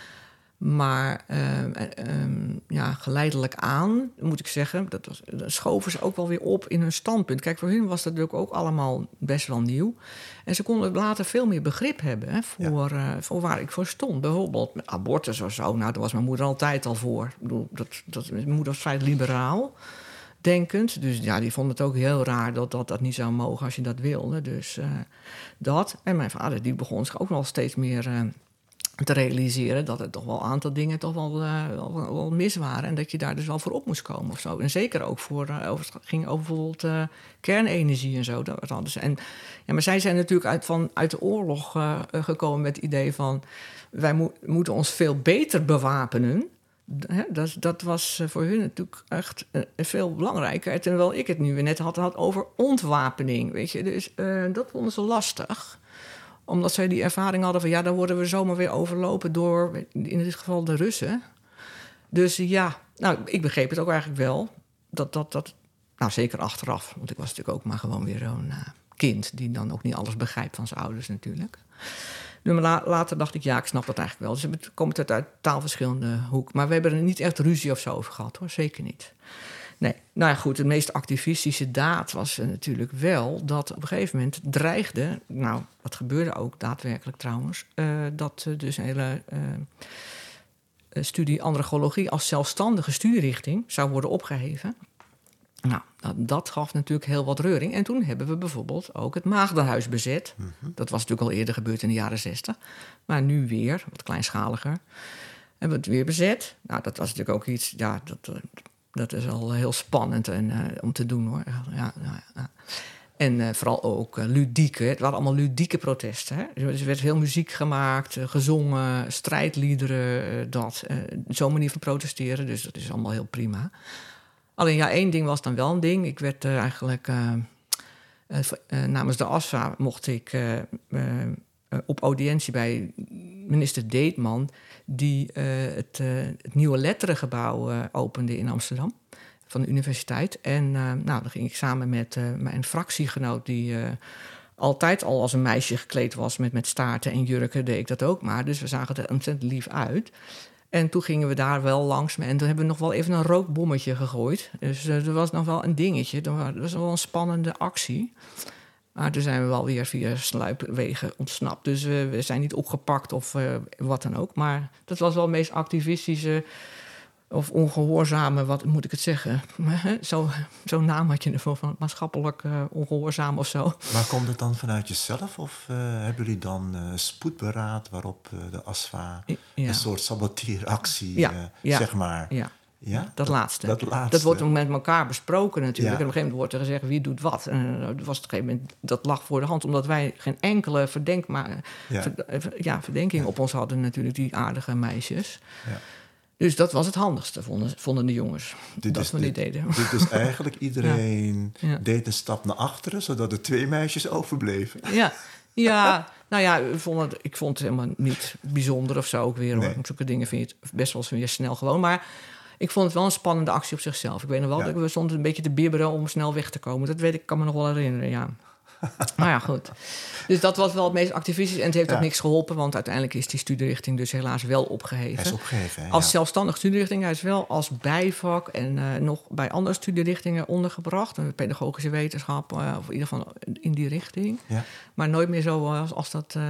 Maar ehm, eh, ehm, ja, geleidelijk aan, moet ik zeggen, dat was, dat schoven ze ook wel weer op in hun standpunt. Kijk, voor hun was dat natuurlijk ook allemaal best wel nieuw. En ze konden later veel meer begrip hebben hè, voor, eh, voor waar ik voor stond. Bijvoorbeeld met abortus of zo. Nou, daar was mijn moeder altijd al voor. Ik bedoel, dat, dat, mijn moeder was vrij liberaal denkend. Dus ja, die vond het ook heel raar dat dat, dat niet zou mogen als je dat wilde. Dus eh, dat. En mijn vader die begon zich ook nog steeds meer te realiseren... dat er toch wel een aantal dingen toch wel, eh, wel, wel mis waren... en dat je daar dus wel voor op moest komen of zo. En zeker ook voor... eh, over, het ging over bijvoorbeeld eh, kernenergie en zo. Dat. En, ja, maar zij zijn natuurlijk uit, van, uit de oorlog gekomen met het idee van... wij mo- moeten ons veel beter bewapenen... Dat, dat was voor hun natuurlijk echt veel belangrijker. Terwijl ik het nu weer net had, had over ontwapening. Weet je? Dus dat vonden ze lastig. Omdat zij die ervaring hadden van... ja, dan worden we zomaar weer overlopen door, in dit geval, de Russen. Dus ja, nou, ik begreep het ook eigenlijk wel. Dat dat, dat nou, zeker achteraf. Want ik was natuurlijk ook maar gewoon weer zo'n eh, kind... die dan ook niet alles begrijpt van zijn ouders natuurlijk. Maar la- later dacht ik, ja, ik snap dat eigenlijk wel. Dus het komt uit, uit taalverschillende hoek. Maar we hebben er niet echt ruzie of zo over gehad, hoor. Zeker niet. Nee, nou ja, goed. De meest activistische daad was eh, natuurlijk wel dat op een gegeven moment dreigde... Nou, dat gebeurde ook daadwerkelijk trouwens... eh, dat dus een hele eh, studie androgologie als zelfstandige studierichting zou worden opgeheven. Nou, dat, gaf natuurlijk heel wat reuring. En toen hebben we bijvoorbeeld ook het Maagdenhuis bezet. Dat was natuurlijk al eerder gebeurd in de jaren zestig. Maar nu weer, wat kleinschaliger. Hebben we het weer bezet. Nou, dat was natuurlijk ook iets... Ja, dat, dat is al heel spannend en, eh, om te doen, hoor. Ja, ja. En eh, vooral ook eh, ludieke. Het waren allemaal ludieke protesten. Hè? Dus er werd veel muziek gemaakt, eh, gezongen, strijdliederen, eh, dat. eh, Zo'n manier van protesteren, dus dat is allemaal heel prima. Alleen ja, één ding was dan wel een ding. Ik werd eh, eigenlijk eh, eh, eh, namens de ASFA mocht ik eh, eh, eh, op audiëntie bij minister Deetman... die eh, het, eh, het nieuwe letterengebouw eh, opende in Amsterdam van de universiteit. En nou, dan ging ik samen met mijn fractiegenoot... die altijd al als een meisje gekleed was met, met staarten en jurken... deed ik dat ook maar. Dus we zagen er ontzettend lief uit... En toen gingen we daar wel langs. En toen hebben we nog wel even een rookbommetje gegooid. Dus er was nog wel een dingetje. Dat was wel een spannende actie. Maar toen zijn we wel weer via sluipwegen ontsnapt. Dus uh, we zijn niet opgepakt of uh, wat dan ook. Maar dat was wel het meest activistische of ongehoorzame, wat moet ik het zeggen? [LAUGHS] Zo'n zo naam had je ervoor van maatschappelijk uh, ongehoorzaam of zo. Maar komt het dan vanuit jezelf of uh, hebben jullie dan uh, spoedberaad waarop de ASFA ja. een soort saboteeractie, ja, ja, zeg maar? Ja. Dat, dat, laatste. Dat, laatste. dat wordt met elkaar besproken natuurlijk. En op een gegeven moment wordt er gezegd wie doet wat. En dat, was op een gegeven moment, dat lag voor de hand, omdat wij geen enkele verdenk, maar, ver, ja, verdenking op ons hadden, natuurlijk, die aardige meisjes. Dus dat was het handigste, vonden, vonden de jongens. Dit dat is, we dit deden. Dit is eigenlijk [LAUGHS] iedereen deed een stap naar achteren, zodat er twee meisjes overbleven. Ja, [LAUGHS] ja. nou ja, ik vond, het, ik vond het helemaal niet bijzonder of zo ook weer. Nee. Zulke dingen vind je het best wel eens weer snel gewoon. Maar ik vond het wel een spannende actie op zichzelf. Ik weet nog wel ja. dat we stonden een beetje te bibberen om snel weg te komen. Dat weet ik, kan me nog wel herinneren, ja. [LAUGHS] nou ja, goed. Dus dat was wel het meest activistisch. En het heeft ja. ook niks geholpen, want uiteindelijk is die studierichting dus helaas wel opgeheven. Hij is opgeheven, hè? Als zelfstandige studierichting. Hij is wel als bijvak en uh, nog bij andere studierichtingen ondergebracht. Pedagogische wetenschap, uh, of in ieder geval in die richting. Ja. Maar nooit meer zo als, als dat... Uh,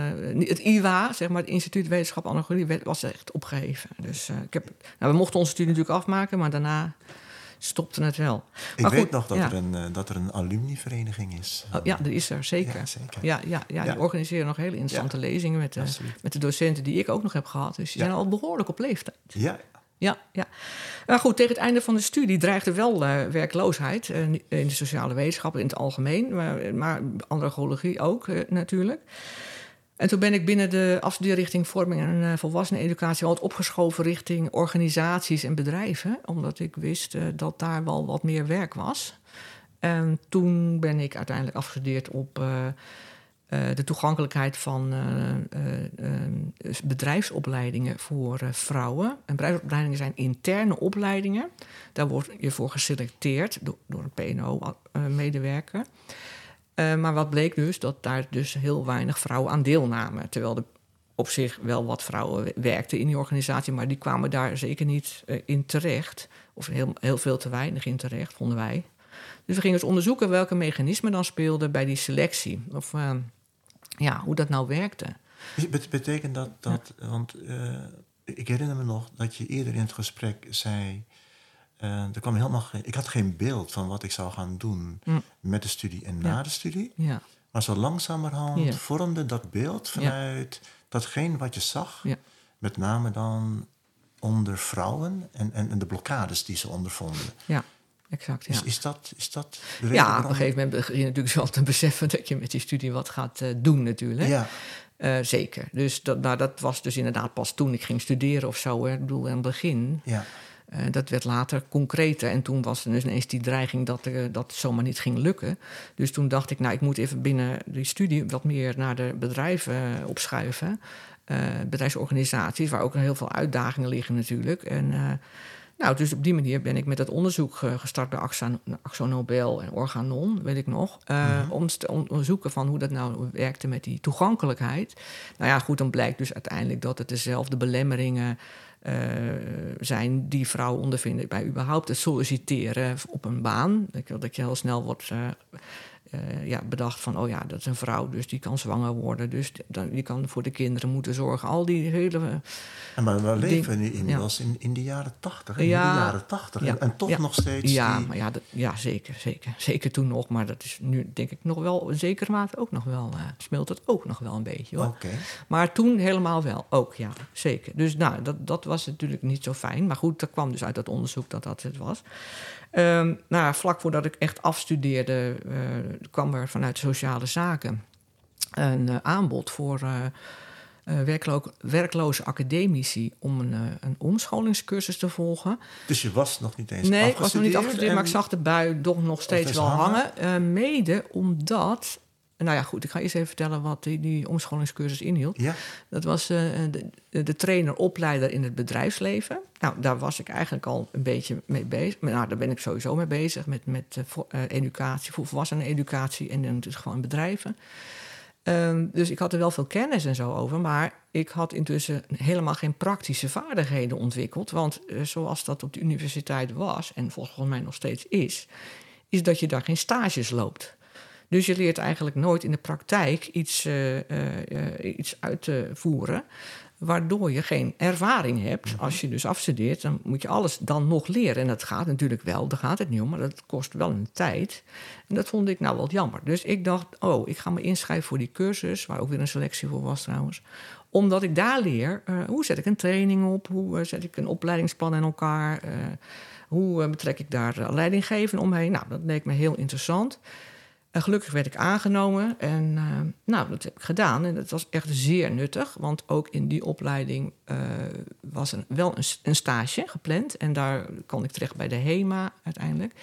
het IWA, zeg maar, het Instituut Wetenschap Analogie, was echt opgeheven. Dus ik heb... Nou, we mochten onze studie natuurlijk afmaken, maar daarna stopte het wel. Ik maar weet goed, nog dat, ja. er een, uh, dat er een alumnivereniging is. Oh, ja, dat is er, zeker. Ja, zeker. Ja, ja, ja, die organiseren nog hele interessante lezingen met de, Absoluut. met de docenten die ik ook nog heb gehad. Dus die zijn al behoorlijk op leeftijd. Ja, Ja, ja. Maar goed, tegen het einde van de studie dreigde wel eh, werkloosheid eh, in de sociale wetenschappen in het algemeen, maar, maar androgologie ook eh, natuurlijk. En toen ben ik binnen de afstudeerrichting vorming en uh, volwasseneneducatie wat opgeschoven richting organisaties en bedrijven, omdat ik wist eh, dat daar wel wat meer werk was. En toen ben ik uiteindelijk afgestudeerd op eh, eh, de toegankelijkheid van eh, eh, eh, bedrijfsopleidingen voor eh, vrouwen. En bedrijfsopleidingen zijn interne opleidingen. Daar word je voor geselecteerd door, door een PNO-medewerker. Eh, maar wat bleek dus, dat daar dus heel weinig vrouwen aan deelnamen. Terwijl er op zich wel wat vrouwen werkten in die organisatie, maar die kwamen daar zeker niet eh, in terecht. Of heel, heel veel te weinig in terecht, vonden wij. Dus we gingen dus onderzoeken welke mechanismen dan speelden bij die selectie. Of uh, ja, hoe dat nou werkte. Bet betekent dat, dat want uh, ik herinner me nog dat je eerder in het gesprek zei... Uh, er kwam helemaal geen, ik had geen beeld van wat ik zou gaan doen mm. met de studie en ja. na de studie. Ja. Maar zo langzamerhand ja. vormde dat beeld vanuit datgene wat je zag. Met name dan onder vrouwen en, en, en de blokkades die ze ondervonden. Ja exact. Ja. Is, is, dat, is dat de Ja, waarom? op een gegeven moment begin je natuurlijk wel te [LAUGHS] beseffen dat je met die studie wat gaat uh, doen, natuurlijk. Ja. Uh, zeker. Dus dat, nou, dat was dus inderdaad pas toen ik ging studeren of zo. Hè. Ik bedoel, aan het begin. Ja. Uh, dat werd later concreter. En toen was er dus ineens die dreiging dat er, dat zomaar niet ging lukken. Dus toen dacht ik, nou, ik moet even binnen die studie wat meer naar de bedrijven opschuiven. bedrijfsorganisaties, waar ook heel veel uitdagingen liggen natuurlijk. En Nou, dus op die manier ben ik met het onderzoek eh, gestart bij Axan, Axonobel en Organon, weet ik nog. eh, Om te onderzoeken van hoe dat nou werkte met die toegankelijkheid. Nou ja, goed, dan blijkt dus uiteindelijk dat het dezelfde belemmeringen eh, zijn die vrouwen ondervinden bij überhaupt het solliciteren op een baan. Dat je, dat je heel snel wordt eh, ja, bedacht van, oh ja, dat is een vrouw, dus die kan zwanger worden, dus die, dan- die kan voor de kinderen moeten zorgen. Al die hele En maar we leven nu ja. inmiddels in, in de jaren tachtig. In Ja. de jaren tachtig. Ja, En, toch ja. nog steeds Ja, die... maar ja, dat, ja zeker, zeker. Zeker toen nog. Maar dat is nu denk ik nog wel, in zekere mate ook nog wel, eh speelt het ook nog wel een beetje hoor. Oké. Maar toen helemaal wel, ook ja, zeker. Dus nou, dat, dat was natuurlijk niet zo fijn. Maar goed, dat kwam dus uit dat onderzoek dat dat het was. Ehm, nou, vlak voordat ik echt afstudeerde, eh, kwam er vanuit sociale zaken een eh, aanbod voor eh, werklo- werkloze academici om een, een omscholingscursus te volgen. Dus je was nog niet eens Nee, ik was nog niet afgestudeerd, maar ik zag de bui toch nog steeds wel hangen. hangen. Mede omdat. Nou ja, goed, ik ga eerst even vertellen wat die, die omscholingscursus inhield. Ja, Dat was eh, de, de trainer-opleider in het bedrijfsleven. Nou, daar was ik eigenlijk al een beetje mee bezig. Maar, Nou, daar ben ik sowieso mee bezig met, met eh, eh, educatie, voor volwassenen-educatie en dan dus gewoon bedrijven. Ehm, dus ik had er wel veel kennis en zo over, maar ik had intussen helemaal geen praktische vaardigheden ontwikkeld. Want zoals dat op de universiteit was, en volgens mij nog steeds is, is dat je daar geen stages loopt. Dus je leert eigenlijk nooit in de praktijk iets, eh, eh, eh, iets uit te voeren, waardoor je geen ervaring hebt. Als je dus afstudeert, dan moet je alles dan nog leren. En dat gaat natuurlijk wel, daar gaat het niet om, maar dat kost wel een tijd. En dat vond ik nou wel jammer. Dus ik dacht, oh, ik ga me inschrijven voor die cursus, waar ook weer een selectie voor was trouwens. Omdat ik daar leer, hoe zet ik een training op, hoe zet ik een opleidingsplan in elkaar, hoe betrek ik daar leidinggevenden omheen. Nou, dat leek me heel interessant. En gelukkig werd ik aangenomen en eh, nou, dat heb ik gedaan. En dat was echt zeer nuttig, want ook in die opleiding eh, was er wel een, een stage gepland. En daar kon ik terecht bij de HEMA uiteindelijk.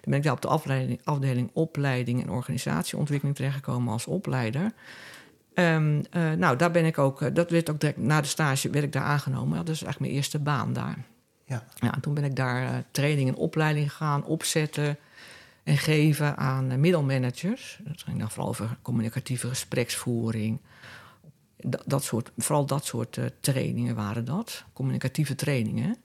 Toen ben ik daar op de afleiding, afdeling opleiding en organisatieontwikkeling terechtgekomen als opleider. Ehm, eh, nou, daar ben ik ook, dat werd ook direct na de stage werd ik daar aangenomen. Dat is eigenlijk mijn eerste baan daar. ja. Ja, toen ben ik daar training en opleiding gegaan opzetten en geven aan middelmanagers. Dat ging dan vooral over communicatieve gespreksvoering. Dat, dat soort, vooral dat soort eh, trainingen waren dat, communicatieve trainingen.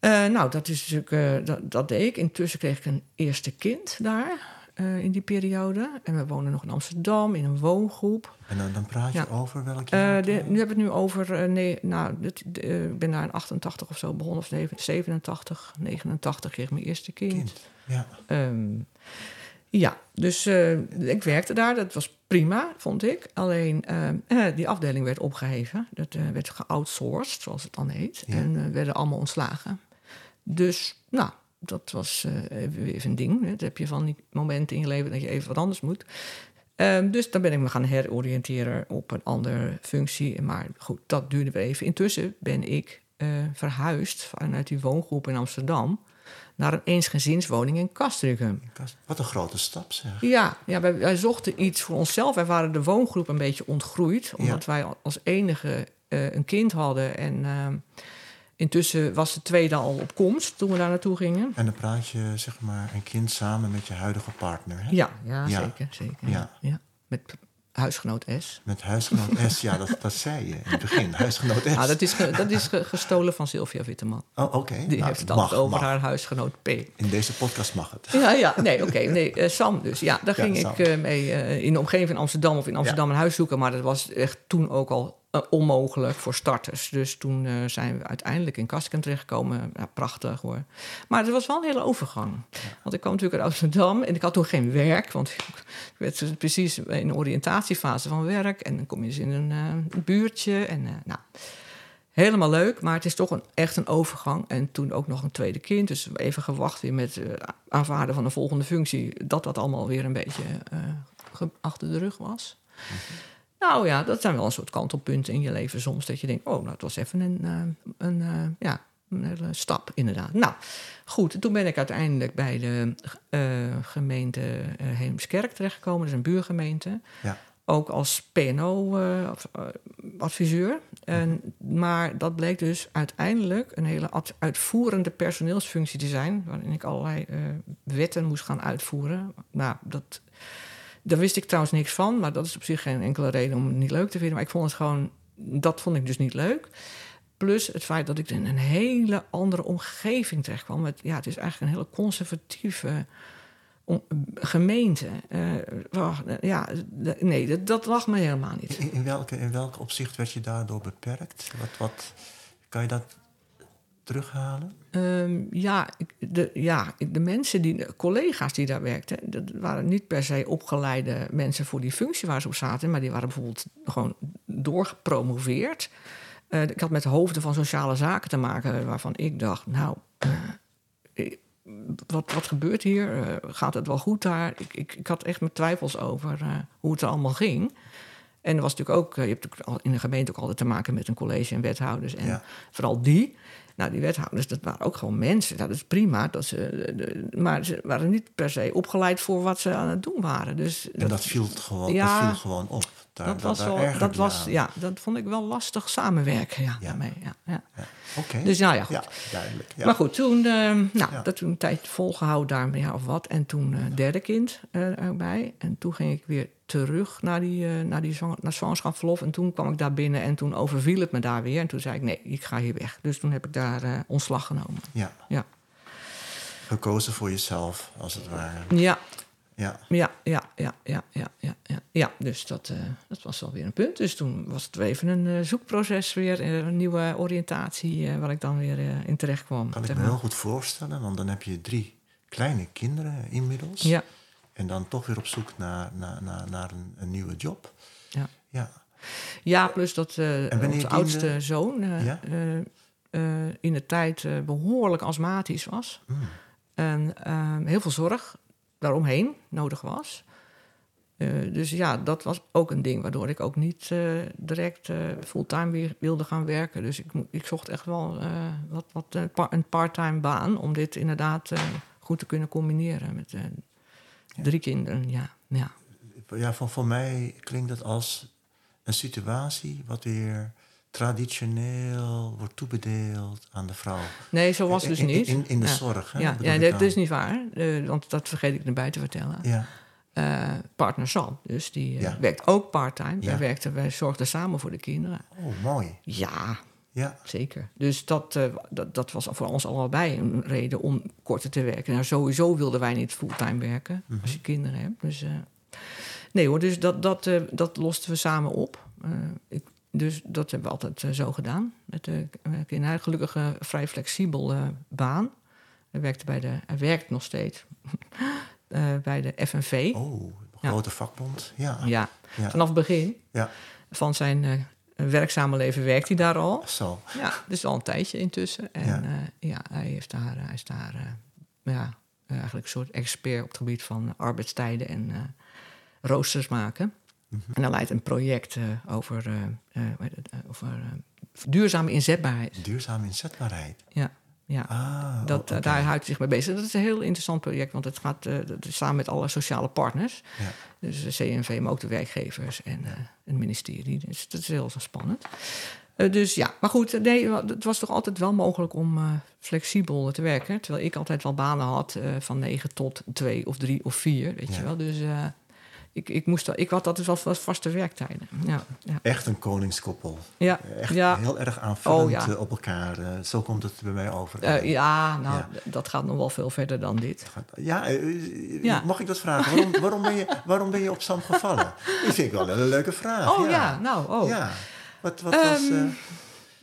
Eh, nou, dat, is natuurlijk, dat, dat deed ik. Intussen kreeg ik een eerste kind daar eh, in die periode. En we wonen nog in Amsterdam in een woongroep. En dan, dan praat je Ja. over welk Eh, jaar? de, nu hebben we het nu over. eh, nee, nou, dit, ik ben daar in 88 of zo begonnen, of zeven- 87, 89 kreeg ik mijn eerste kind. kind. Ja. Ehm, ja, dus ik werkte daar, dat was prima, vond ik. Alleen ehm, eh, die afdeling werd opgeheven, dat werd geoutsourced, zoals het dan heet. Ja. En werden allemaal ontslagen. Dus, nou, dat was eh, even weer een ding. Hè. Dat heb je van die momenten in je leven dat je even wat anders moet. Ehm, dus dan ben ik me gaan heroriënteren op een andere functie. Maar goed, dat duurde weer even. Intussen ben ik eh, verhuisd vanuit die woongroep in Amsterdam naar een eensgezinswoning in Castricum. Wat een grote stap zeg. Ja, ja wij, wij zochten iets voor onszelf. Wij waren de woongroep een beetje ontgroeid, omdat Ja. wij als enige eh, een kind hadden. En ehm, intussen was de tweede al op komst toen we daar naartoe gingen. En dan praat je zeg maar een kind samen met je huidige partner. Hè? Ja, ja, Ja. zeker. zeker Ja. ja. Met huisgenoot S. Met huisgenoot S. Ja, dat, dat zei je in het begin. Huisgenoot S. Ah, dat is, ge- dat is ge- gestolen van Sylvia Witteman. Oh, oké. Die Nou, heeft het mag, altijd over mag. haar huisgenoot P. In deze podcast mag het. Ja, ja, nee, oké. nee, eh, Sam dus. Ja, daar Ja, ging Sam. ik eh, mee eh, in de omgeving van Amsterdam of in Amsterdam een huis zoeken. Maar dat was echt toen ook al eh, onmogelijk voor starters. Dus toen eh, zijn we uiteindelijk in Kastikum terechtgekomen. Ja, prachtig hoor. Maar het was wel een hele overgang. Want ik kwam natuurlijk uit Amsterdam en ik had toen geen werk. Want [LAUGHS] ik werd dus precies in de oriëntatiefase van werk. En dan kom je dus in een eh, buurtje. En nou, helemaal leuk. Maar het is toch een, echt een overgang. En toen ook nog een tweede kind. Dus even gewacht weer met aanvaarden van een volgende functie. Dat dat allemaal weer een beetje achter de rug was. Nou ja, dat zijn wel een soort kantelpunten in je leven soms. Dat je denkt, oh, nou, het was even een, eh, een, eh, ja, een hele stap inderdaad. Nou, goed. Toen ben ik uiteindelijk bij de eh, gemeente Heemskerk terechtgekomen. Dat is een buurgemeente Ja. ook als PNO, eh, of, eh, adviseur. En, maar dat bleek dus uiteindelijk een hele uitvoerende personeelsfunctie te zijn, waarin ik allerlei wetten moest gaan uitvoeren. Nou, dat, daar wist ik trouwens niks van, maar dat is op zich geen enkele reden om het niet leuk te vinden. Maar ik vond het gewoon, dat vond ik dus niet leuk. Plus het feit dat ik in een hele andere omgeving terecht kwam. Ja, het is eigenlijk een hele conservatieve gemeente. Eh, eh, ja, nee, dat, dat lag me helemaal niet. In, in, welke, in welk opzicht werd je daardoor beperkt? Wat, wat, kan je dat terughalen? Ehm, ja, de, ja, de mensen, die, de collega's die daar werkten, dat waren niet per se opgeleide mensen voor die functie waar ze op zaten, maar die waren bijvoorbeeld gewoon doorgepromoveerd. Eh, ik had met hoofden van sociale zaken te maken, waarvan ik dacht, nou, [CLEARS THROAT] wat, wat gebeurt hier? Eh, gaat het wel goed daar? Ik, ik, ik had echt mijn twijfels over eh, hoe het er allemaal ging. En er was natuurlijk ook, je hebt natuurlijk al in de gemeente ook altijd te maken met een college en wethouders. En Ja. vooral die. Nou, die wethouders, dat waren ook gewoon mensen. Dat is prima. Dat ze, maar ze waren niet per se opgeleid voor wat ze aan het doen waren. Dus En dat viel, gewoon, Ja, dat viel gewoon op. Daar, dat, was wel, dat was, aan. ja, dat vond ik wel lastig samenwerken. Ja, Ja. daarmee, ja, ja. Ja, Oké. Dus nou ja, goed. Ja, duidelijk. Ja. Maar goed, toen, eh, nou, Ja. dat toen een tijdje volgehouden daar een jaar of wat. En toen eh derde kind eh, erbij. En toen ging ik weer terug naar die, naar die naar zwangerschapsverlof. En toen kwam ik daar binnen en toen overviel het me daar weer. En toen zei ik, nee, ik ga hier weg. Dus toen heb ik daar ontslag genomen. Ja. Ja. Gekozen voor jezelf, als het ware. Ja, Ja. ja, ja, ja, ja, ja, ja. Ja, ja dus dat, eh, dat was alweer een punt. Dus toen was het weer even een eh, zoekproces weer. eh, een nieuwe oriëntatie eh, waar ik dan weer in terecht kwam. Kan ik me heel goed voorstellen, want dan heb je drie kleine kinderen inmiddels. Ja, En dan toch weer op zoek naar, naar, naar, naar een, een nieuwe job. ja. Ja. Ja, plus dat onze oudste zoon Ja? in de tijd eh, behoorlijk astmatisch was. Mm. En heel veel zorg daaromheen nodig was. Eh, dus ja, dat was ook een ding waardoor ik ook niet eh, direct eh, fulltime weer wilde gaan werken. Dus ik, ik zocht echt wel wat, wat, een part-time baan om dit inderdaad goed te kunnen combineren met drie kinderen. Ja, ja. Ja, van, voor mij klinkt het als een situatie wat weer traditioneel wordt toebedeeld aan de vrouw. Nee, zo was het dus In- niet. In, in de Ja. zorg, hè? Ja, dat is niet waar, eh, want dat vergeet ik erbij te vertellen. Ja, Eh, partner Sam, dus die eh, Ja. werkt ook part-time. Ja. Wij, werkten, wij zorgden samen voor de kinderen. oh, mooi. Ja, Ja, zeker. Dus dat, dat, dat was voor ons allebei een reden om korter te werken. Nou, sowieso wilden wij niet fulltime werken Mhm. als je kinderen hebt. Dus, nee hoor, dus dat, dat, dat losten we samen op. Ik, dus dat hebben we altijd eh, zo gedaan. Met de eh, kinderen. Gelukkig een vrij flexibel eh, baan. Hij werkte bij de, hij werkt nog steeds [LAUGHS] bij de FNV. oh, Ja. grote vakbond. Ja, Ja, ja. vanaf het begin ja. van zijn werkzame leven werkt hij daar al. zo. Ja, dus al een tijdje intussen. En Ja. hij, heeft daar, hij is daar ja, eigenlijk een soort expert op het gebied van arbeidstijden en roosters maken. En hij leidt een project eh, over, eh, eh, over duurzame inzetbaarheid. Duurzame inzetbaarheid. Ja, ja. Ah, Dat. Daar houdt hij zich mee bezig. Dat is een heel interessant project, want het gaat samen met alle sociale partners. Ja. Dus de CNV, maar ook de werkgevers en het ministerie. Dus dat is heel spannend. Dus ja, maar goed, nee, het was toch altijd wel mogelijk om flexibel te werken. Terwijl ik altijd wel banen had van 9 tot 2 of 3 of 4, weet Ja. je wel. Dus ik, ik, moest, ik had altijd wel vast- vaste werktijden. Ja, ja. Echt een koningskoppel. ja, Echt ja. heel erg aanvullend Oh, ja. eh, op elkaar. eh, zo komt het bij mij over. Eh, ja, nou, dat gaat nog wel veel verder dan dit. Ja, mag ik dat vragen? Waarom, [LAUGHS] waarom, ben je, waarom ben je op Sam gevallen? Dat vind ik wel een leuke vraag. Oh ja, nou, oh. Ja. Wat, wat was... Ehm, eh,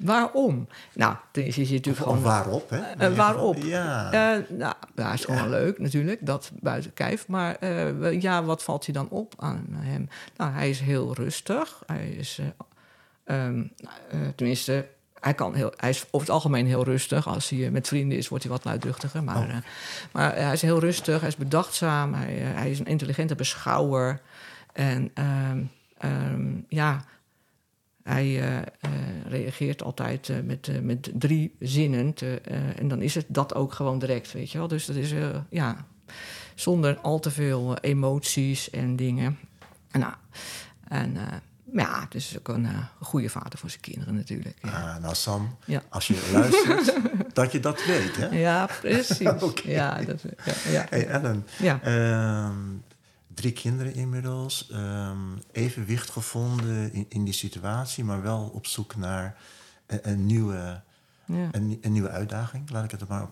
Waarom? Nou, ten eerste is natuurlijk gewoon... waarop, hè? Eh, waarop? Ja. Eh, nou, ja, is gewoon leuk natuurlijk, dat buiten kijf. Maar eh, ja, wat valt je dan op aan hem? Nou, hij is heel rustig. Hij is, eh, ehm, eh, tenminste, hij, kan heel, hij is over het algemeen heel rustig. Als hij met vrienden is, wordt hij wat luidruchtiger. Maar, Oh. maar hij is heel rustig, hij is bedachtzaam. Hij, hij is een intelligente beschouwer. En ehm, ehm, ja, hij eh, eh, reageert altijd eh, met, met drie zinnen. te- en dan is het dat ook gewoon direct, weet je wel. Dus dat is, ja, zonder al te veel emoties en dingen. En, nou, en Ja, dus ook een, goede vader voor zijn kinderen natuurlijk. Ja. Ah, nou Sam, ja. als je luistert, [LAUGHS] dat je dat weet, hè? Ja, precies. [LAUGHS] okay. Ja, dat, ja, ja. Hey Ellen, ja. Uh, drie kinderen inmiddels. Uh, evenwicht gevonden in, in die situatie, maar wel op zoek naar een, een nieuwe, een, een, nieuwe uitdaging. Laat ik het maar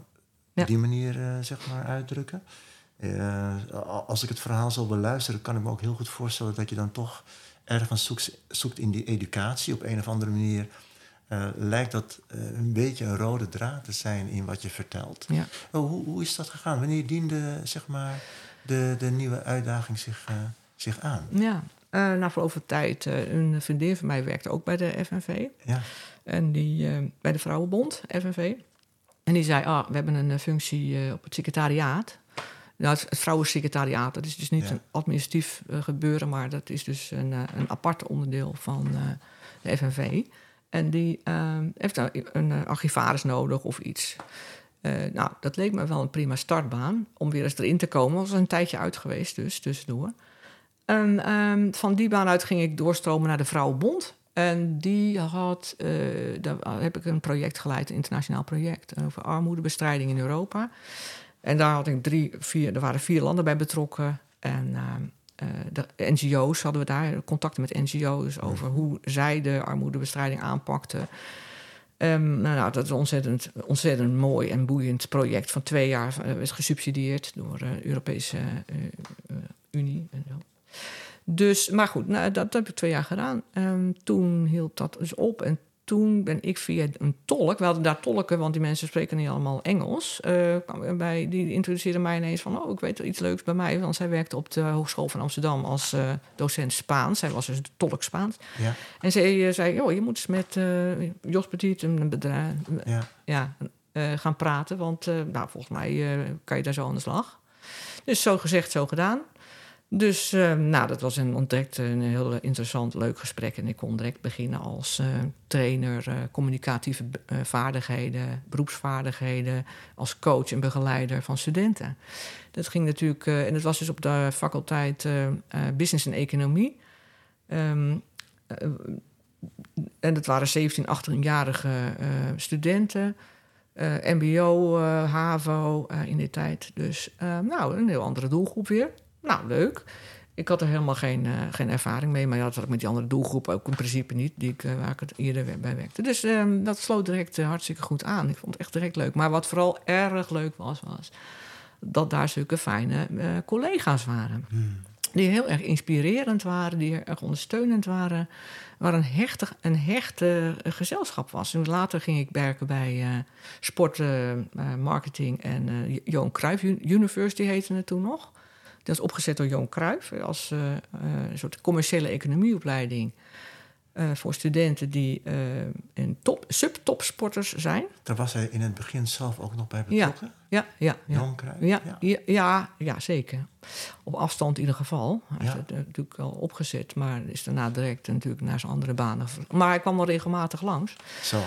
op die manier uh, zeg maar uitdrukken. Uh, als ik het verhaal zo beluisteren, kan ik me ook heel goed voorstellen dat je dan toch ergens zoekt, zoekt in die educatie. Op een of andere manier uh, lijkt dat een beetje een rode draad te zijn in wat je vertelt. Ja. Oh, hoe, hoe is dat gegaan? Wanneer diende zeg maar, de, de nieuwe uitdaging zich, uh, zich aan? Ja, na verloop van tijd. een vriendin van mij werkte ook bij de FNV. Ja. En die bij de Vrouwenbond, FNV. En die zei, ah, we hebben een functie op het secretariaat. Nou, het, het vrouwensecretariaat, dat is dus niet een administratief gebeuren, maar dat is dus een, een apart onderdeel van de FNV. En die heeft een, een archivaris nodig of iets. Nou, dat leek me wel een prima startbaan om weer eens erin te komen. was een tijdje uit geweest, dus tussendoor. En um, van die baan uit ging ik doorstromen naar de Vrouwenbond. En die had, daar heb ik een project geleid, een internationaal project over armoedebestrijding in Europa. En daar had ik drie, vier, er waren vier landen bij betrokken. En uh, de NGO's hadden we daar, contacten met NGO's over hoe zij de armoedebestrijding aanpakten. Um, nou, nou, dat is een ontzettend, ontzettend mooi en boeiend project van twee jaar. Uh, is gesubsidieerd door de Europese uh, Unie. En zo. Dus, maar goed, nou, dat, dat, heb ik twee jaar gedaan. Um, toen hield dat dus op. En toen ben ik via een tolk, we hadden daar tolken, want die mensen spreken niet allemaal Engels. Uh, bij, die introduceerde mij ineens van: Oh, ik weet iets leuks bij mij. Want zij werkte op de Hogeschool van Amsterdam als uh, docent Spaans. Zij was dus de tolk Spaans. Ja. En zij uh, zei: Oh, je moet eens met Jos Petit, een bedrijf, ja. ja gaan praten. Want nou, volgens mij kan je daar zo aan de slag. Dus zo gezegd, zo gedaan. Dus uh, nou, dat was een, ontdekt een heel interessant, leuk gesprek. En ik kon direct beginnen als uh, trainer, uh, communicatieve vaardigheden, beroepsvaardigheden, als coach en begeleider van studenten. Dat ging natuurlijk, en dat was dus op de faculteit Business en Economie. Um, en dat waren 17, 18-jarige studenten. MBO, HAVO in die tijd. Dus nou, een heel andere doelgroep weer. Nou, leuk. Ik had er helemaal geen, uh, geen ervaring mee. Maar ja, dat had ik met die andere doelgroep ook in principe niet. Die ik, uh, waar ik het eerder bij werkte. Dus um, dat sloot direct uh, hartstikke goed aan. Ik vond het echt direct leuk. Maar wat vooral erg leuk was, was dat daar zulke fijne collega's waren. Hmm. Die heel erg inspirerend waren, die erg ondersteunend waren. Waar een, hechte, een hechte gezelschap was. En later ging ik werken bij sport, marketing en Johan Cruijff University heette het toen nog. Dat is opgezet door Johan Cruijff als uh, een soort commerciële economieopleiding. Uh, voor studenten die uh, een top, subtopsporters zijn. Daar was hij in het begin zelf ook nog bij betrokken? Ja, ja, ja. Ja, ja. ja, ja, zeker. Op afstand in ieder geval. Hij is het natuurlijk al opgezet, maar is daarna direct natuurlijk naar zijn andere banen. Maar hij kwam wel regelmatig langs. Zo.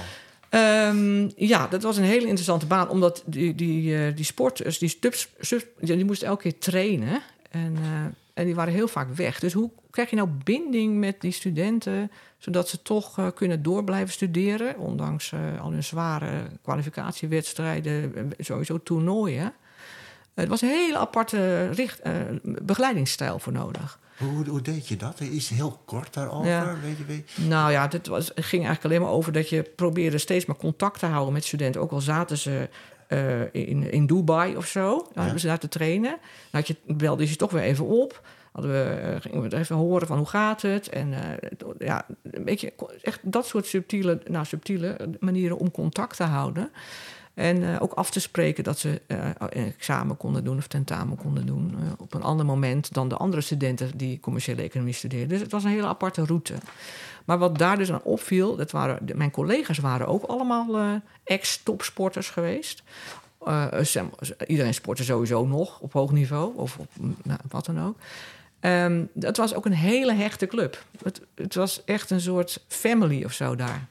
Um, ja, dat was een hele interessante baan, omdat die, die, uh, die sporters, die, die moesten elke keer trainen. En, uh, en die waren heel vaak weg. Dus hoe krijg je nou binding met die studenten, zodat ze toch uh, kunnen door blijven studeren, ondanks al hun zware kwalificatiewedstrijden, sowieso toernooien? Het was een hele aparte richt, begeleidingsstijl voor nodig. Hoe, hoe deed je dat? Iets heel kort daarover? Weet je, weet Nou ja, het, was, ging eigenlijk alleen maar over dat je probeerde steeds maar contact te houden met studenten. Ook al zaten ze uh, in, in Dubai of zo. Dan ja. hebben ze daar te trainen. Dan had je, belde je ze toch weer even op. Hadden we, uh, gingen we even horen van hoe gaat het. En uh, ja, een beetje echt dat soort subtiele, nou, subtiele manieren om contact te houden. En uh, ook af te spreken dat ze een examen konden doen of tentamen konden doen. Uh, op een ander moment dan de andere studenten die commerciële economie studeerden. Dus het was een hele aparte route. Maar wat daar dus aan opviel, dat waren, mijn collega's waren ook allemaal ex-topsporters geweest. iedereen sportte sowieso nog op hoog niveau, of op, nou, wat dan ook. Um, het was ook een hele hechte club. Het, het was echt een soort family of zo daar.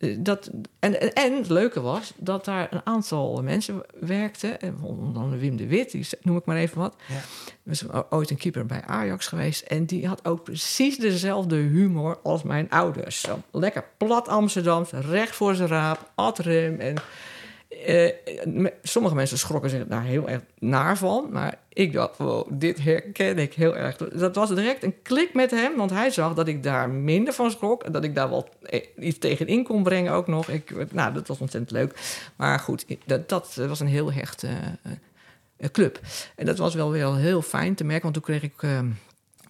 Eh, Dat, en, en, en het leuke was dat daar een aantal mensen werkten. en Onder andere Wim de Wit, die noem ik maar even wat. Ja. was ooit een keeper bij Ajax geweest. En die had ook precies dezelfde humor als mijn ouders. Zo lekker plat Amsterdams, recht voor zijn raap, ad rem. En eh, me- sommige mensen schrokken zich daar heel erg naar van. Maar ik dacht, dit herken ik heel erg. Dat was direct een klik met hem. Want hij zag dat ik daar minder van schrok. En dat ik daar wel eh, iets tegenin kon brengen ook nog. Ik, nou, dat was ontzettend leuk. Maar goed, dat, dat was een heel hechte eh, eh, club. En dat was wel weer heel fijn te merken. Want toen kreeg ik... eh,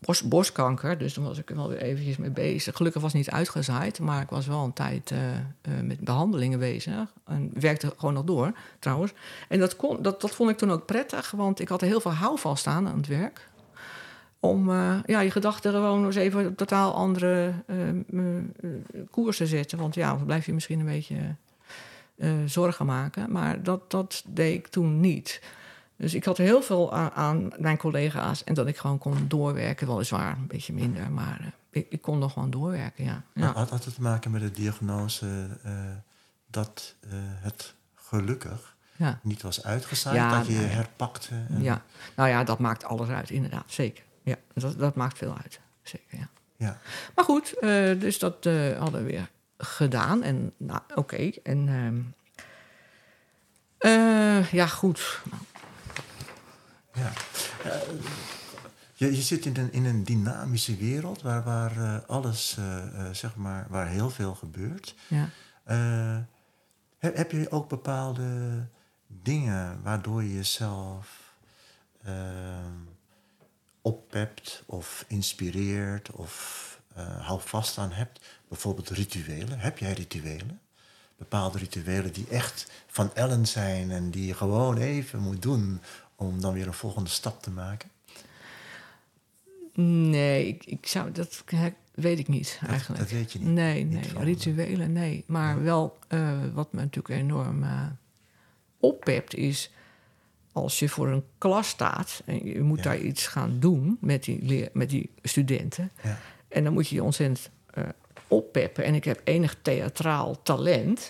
borst, borstkanker. Dus toen was ik er wel weer eventjes mee bezig. Gelukkig was het niet uitgezaaid, maar ik was wel een tijd eh, eh, met behandelingen bezig. En werkte gewoon nog door, trouwens. En dat, kon, dat, dat vond ik toen ook prettig, want ik had er heel veel houvast aan aan het werk. Om eh, ja, je gedachten gewoon eens even op totaal andere koers te zetten. Want ja, blijf je misschien een beetje zorgen maken. Maar dat, dat deed ik toen niet. Dus ik had heel veel aan, aan mijn collega's en dat ik gewoon kon doorwerken. Weliswaar een beetje minder, maar eh, ik, ik kon nog gewoon doorwerken, ja. ja. Had, had het te maken met de diagnose eh, dat eh, het gelukkig ja. niet was uitgezaaid, Ja, dat je nou ja. herpakte? en- ja. Nou ja, dat maakt alles uit, inderdaad, zeker. Ja, dat, dat maakt veel uit, zeker, ja. ja. Maar goed, dus dat hadden we weer gedaan. En nou, oké. En ehm, eh, ja, goed. Ja. Eh, je, je zit in een, in een dynamische wereld waar, waar eh, alles, eh, zeg maar, waar heel veel gebeurt. Ja. Heb, heb je ook bepaalde dingen waardoor je jezelf oppept of inspireert of eh hou vast aan hebt? Bijvoorbeeld rituelen. Heb jij rituelen? Bepaalde rituelen die echt van Ellen zijn en die je gewoon even moet doen om dan weer een volgende stap te maken? Nee, ik, ik zou, dat weet ik niet Dat- eigenlijk. dat weet je niet. Nee, Niet nee, van, rituelen, nee. Maar wel eh, wat me natuurlijk enorm eh oppept is... als je voor een klas staat en je moet Ja. daar iets gaan doen met die, leer, met die studenten... Ja. en dan moet je je ontzettend eh, oppeppen. En ik heb enig theatraal talent...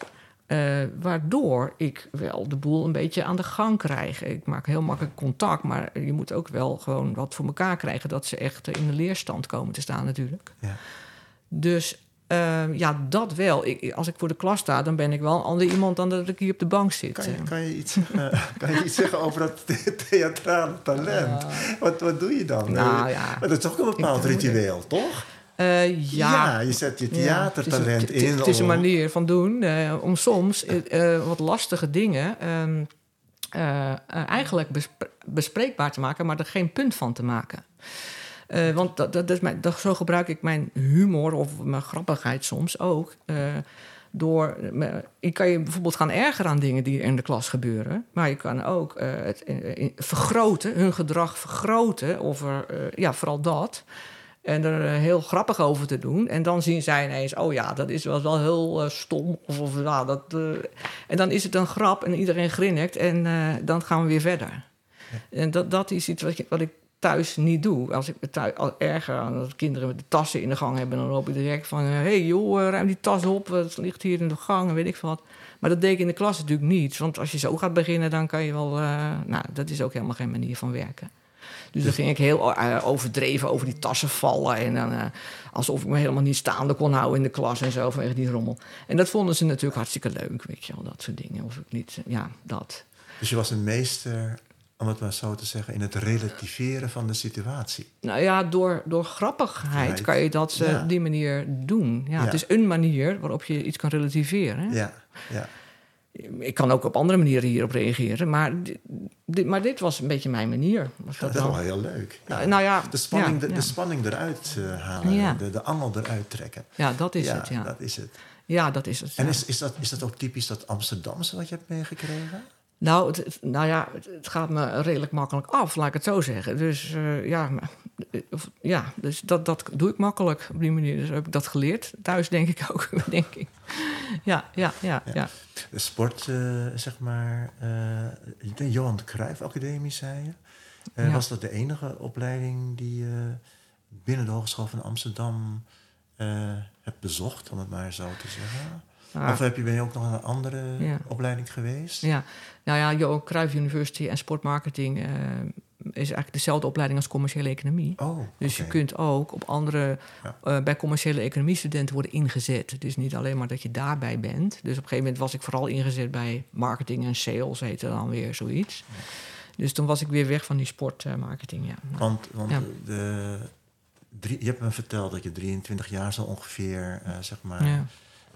eh, waardoor ik wel de boel een beetje aan de gang krijg. Ik maak heel makkelijk contact, maar je moet ook wel gewoon wat voor elkaar krijgen... dat ze echt in de leerstand komen te staan natuurlijk. Ja. Dus eh, ja, dat wel. Ik, als ik voor de klas sta, dan ben ik wel een ander iemand dan dat ik hier op de bank zit. Kan, je, Eh, kan, je iets, [LAUGHS] eh, kan je iets zeggen over dat the- theatrale talent? Wat, wat doe je dan? Nou, ja. Dat is toch een bepaald ritueel, toch? Eh, ja, je zet je theatertalent in. Het is een manier van doen eh, om soms eh, wat lastige dingen ehm, eh, eh, eigenlijk bespre- bespreekbaar te maken, maar er geen punt van te maken. Want dat, dat is mijn, dat, zo gebruik ik mijn humor of mijn grappigheid soms ook. door, ik kan je bijvoorbeeld gaan ergeren aan dingen die in de klas gebeuren. Maar je kan ook het in- vergroten, hun gedrag vergroten. Of er, ja, vooral dat. En er eh, heel grappig over te doen. En dan zien zij ineens, oh ja, dat is wel, wel heel eh, stom. Of, of ja, dat, eh, en dan is het een grap en iedereen grinnikt. En dan gaan we weer verder. En dat, dat is iets wat, je, wat ik thuis niet doe. Als ik me thuis al erger aan dat kinderen de tassen in de gang hebben... dan loop ik direct van, hé hey, joh, ruim die tas op. Het ligt hier in de gang en weet ik wat. Maar dat deed ik in de klas natuurlijk niet. Want als je zo gaat beginnen, dan kan je wel... nou, dat is ook helemaal geen manier van werken. Dus dan ging ik heel eh, overdreven over die tassen vallen. En dan eh, alsof ik me helemaal niet staande kon houden in de klas en zo vanwege die rommel. En dat vonden ze natuurlijk hartstikke leuk, weet je wel, dat soort dingen. Of ik niet, ja, dat. Dus je was een meester, om het maar zo te zeggen, in het relativeren van de situatie. Nou ja, door, door grappigheid kan je dat eh, Ja. op die manier doen. Ja, Ja. Het is een manier waarop je iets kan relativeren. hè. Ja, ja. Ik kan ook op andere manieren hierop reageren, maar dit, dit- maar dit was een beetje mijn manier. Was Dat dat is wel heel leuk. Ja. Nou ja, de, spanning, ja, de, spanning eruit eh, halen, de, de angel eruit trekken. Ja, dat is het, ja. dat is het. Ja, dat is het. En is, is, dat, is dat ook typisch dat Amsterdamse wat je hebt meegekregen? Nou, het, nou ja, het, het gaat me redelijk makkelijk af, laat ik het zo zeggen. Dus eh, ja, maar- eh, of- ja dus dat, dat doe ik makkelijk op die manier. Dus heb ik dat geleerd. Thuis denk ik ook, [LAUGHS] denk ik. Ja, ja, ja, ja. De sport, eh, zeg maar, eh, de Johan de Cruijff Academie, zei je. Eh, Ja. Was dat de enige opleiding die je binnen de Hogeschool van Amsterdam eh hebt bezocht, om het maar zo te zeggen? Ah. Of heb je, ben je ook nog een andere Ja. opleiding geweest? Ja, nou ja, Johan Cruijff University en sportmarketing eh, is eigenlijk dezelfde opleiding als commerciële economie. Oh, Dus je kunt ook op andere, Ja. eh, bij commerciële economie studenten worden ingezet. Dus niet alleen maar dat je daarbij bent. Dus op een gegeven moment was ik vooral ingezet bij marketing en sales, heette dan weer zoiets. Dus toen was ik weer weg van die sportmarketing, ja. Nou, Want, want Ja. de, drie, je hebt me verteld dat je 23 jaar zo ongeveer, eh, zeg maar, ja.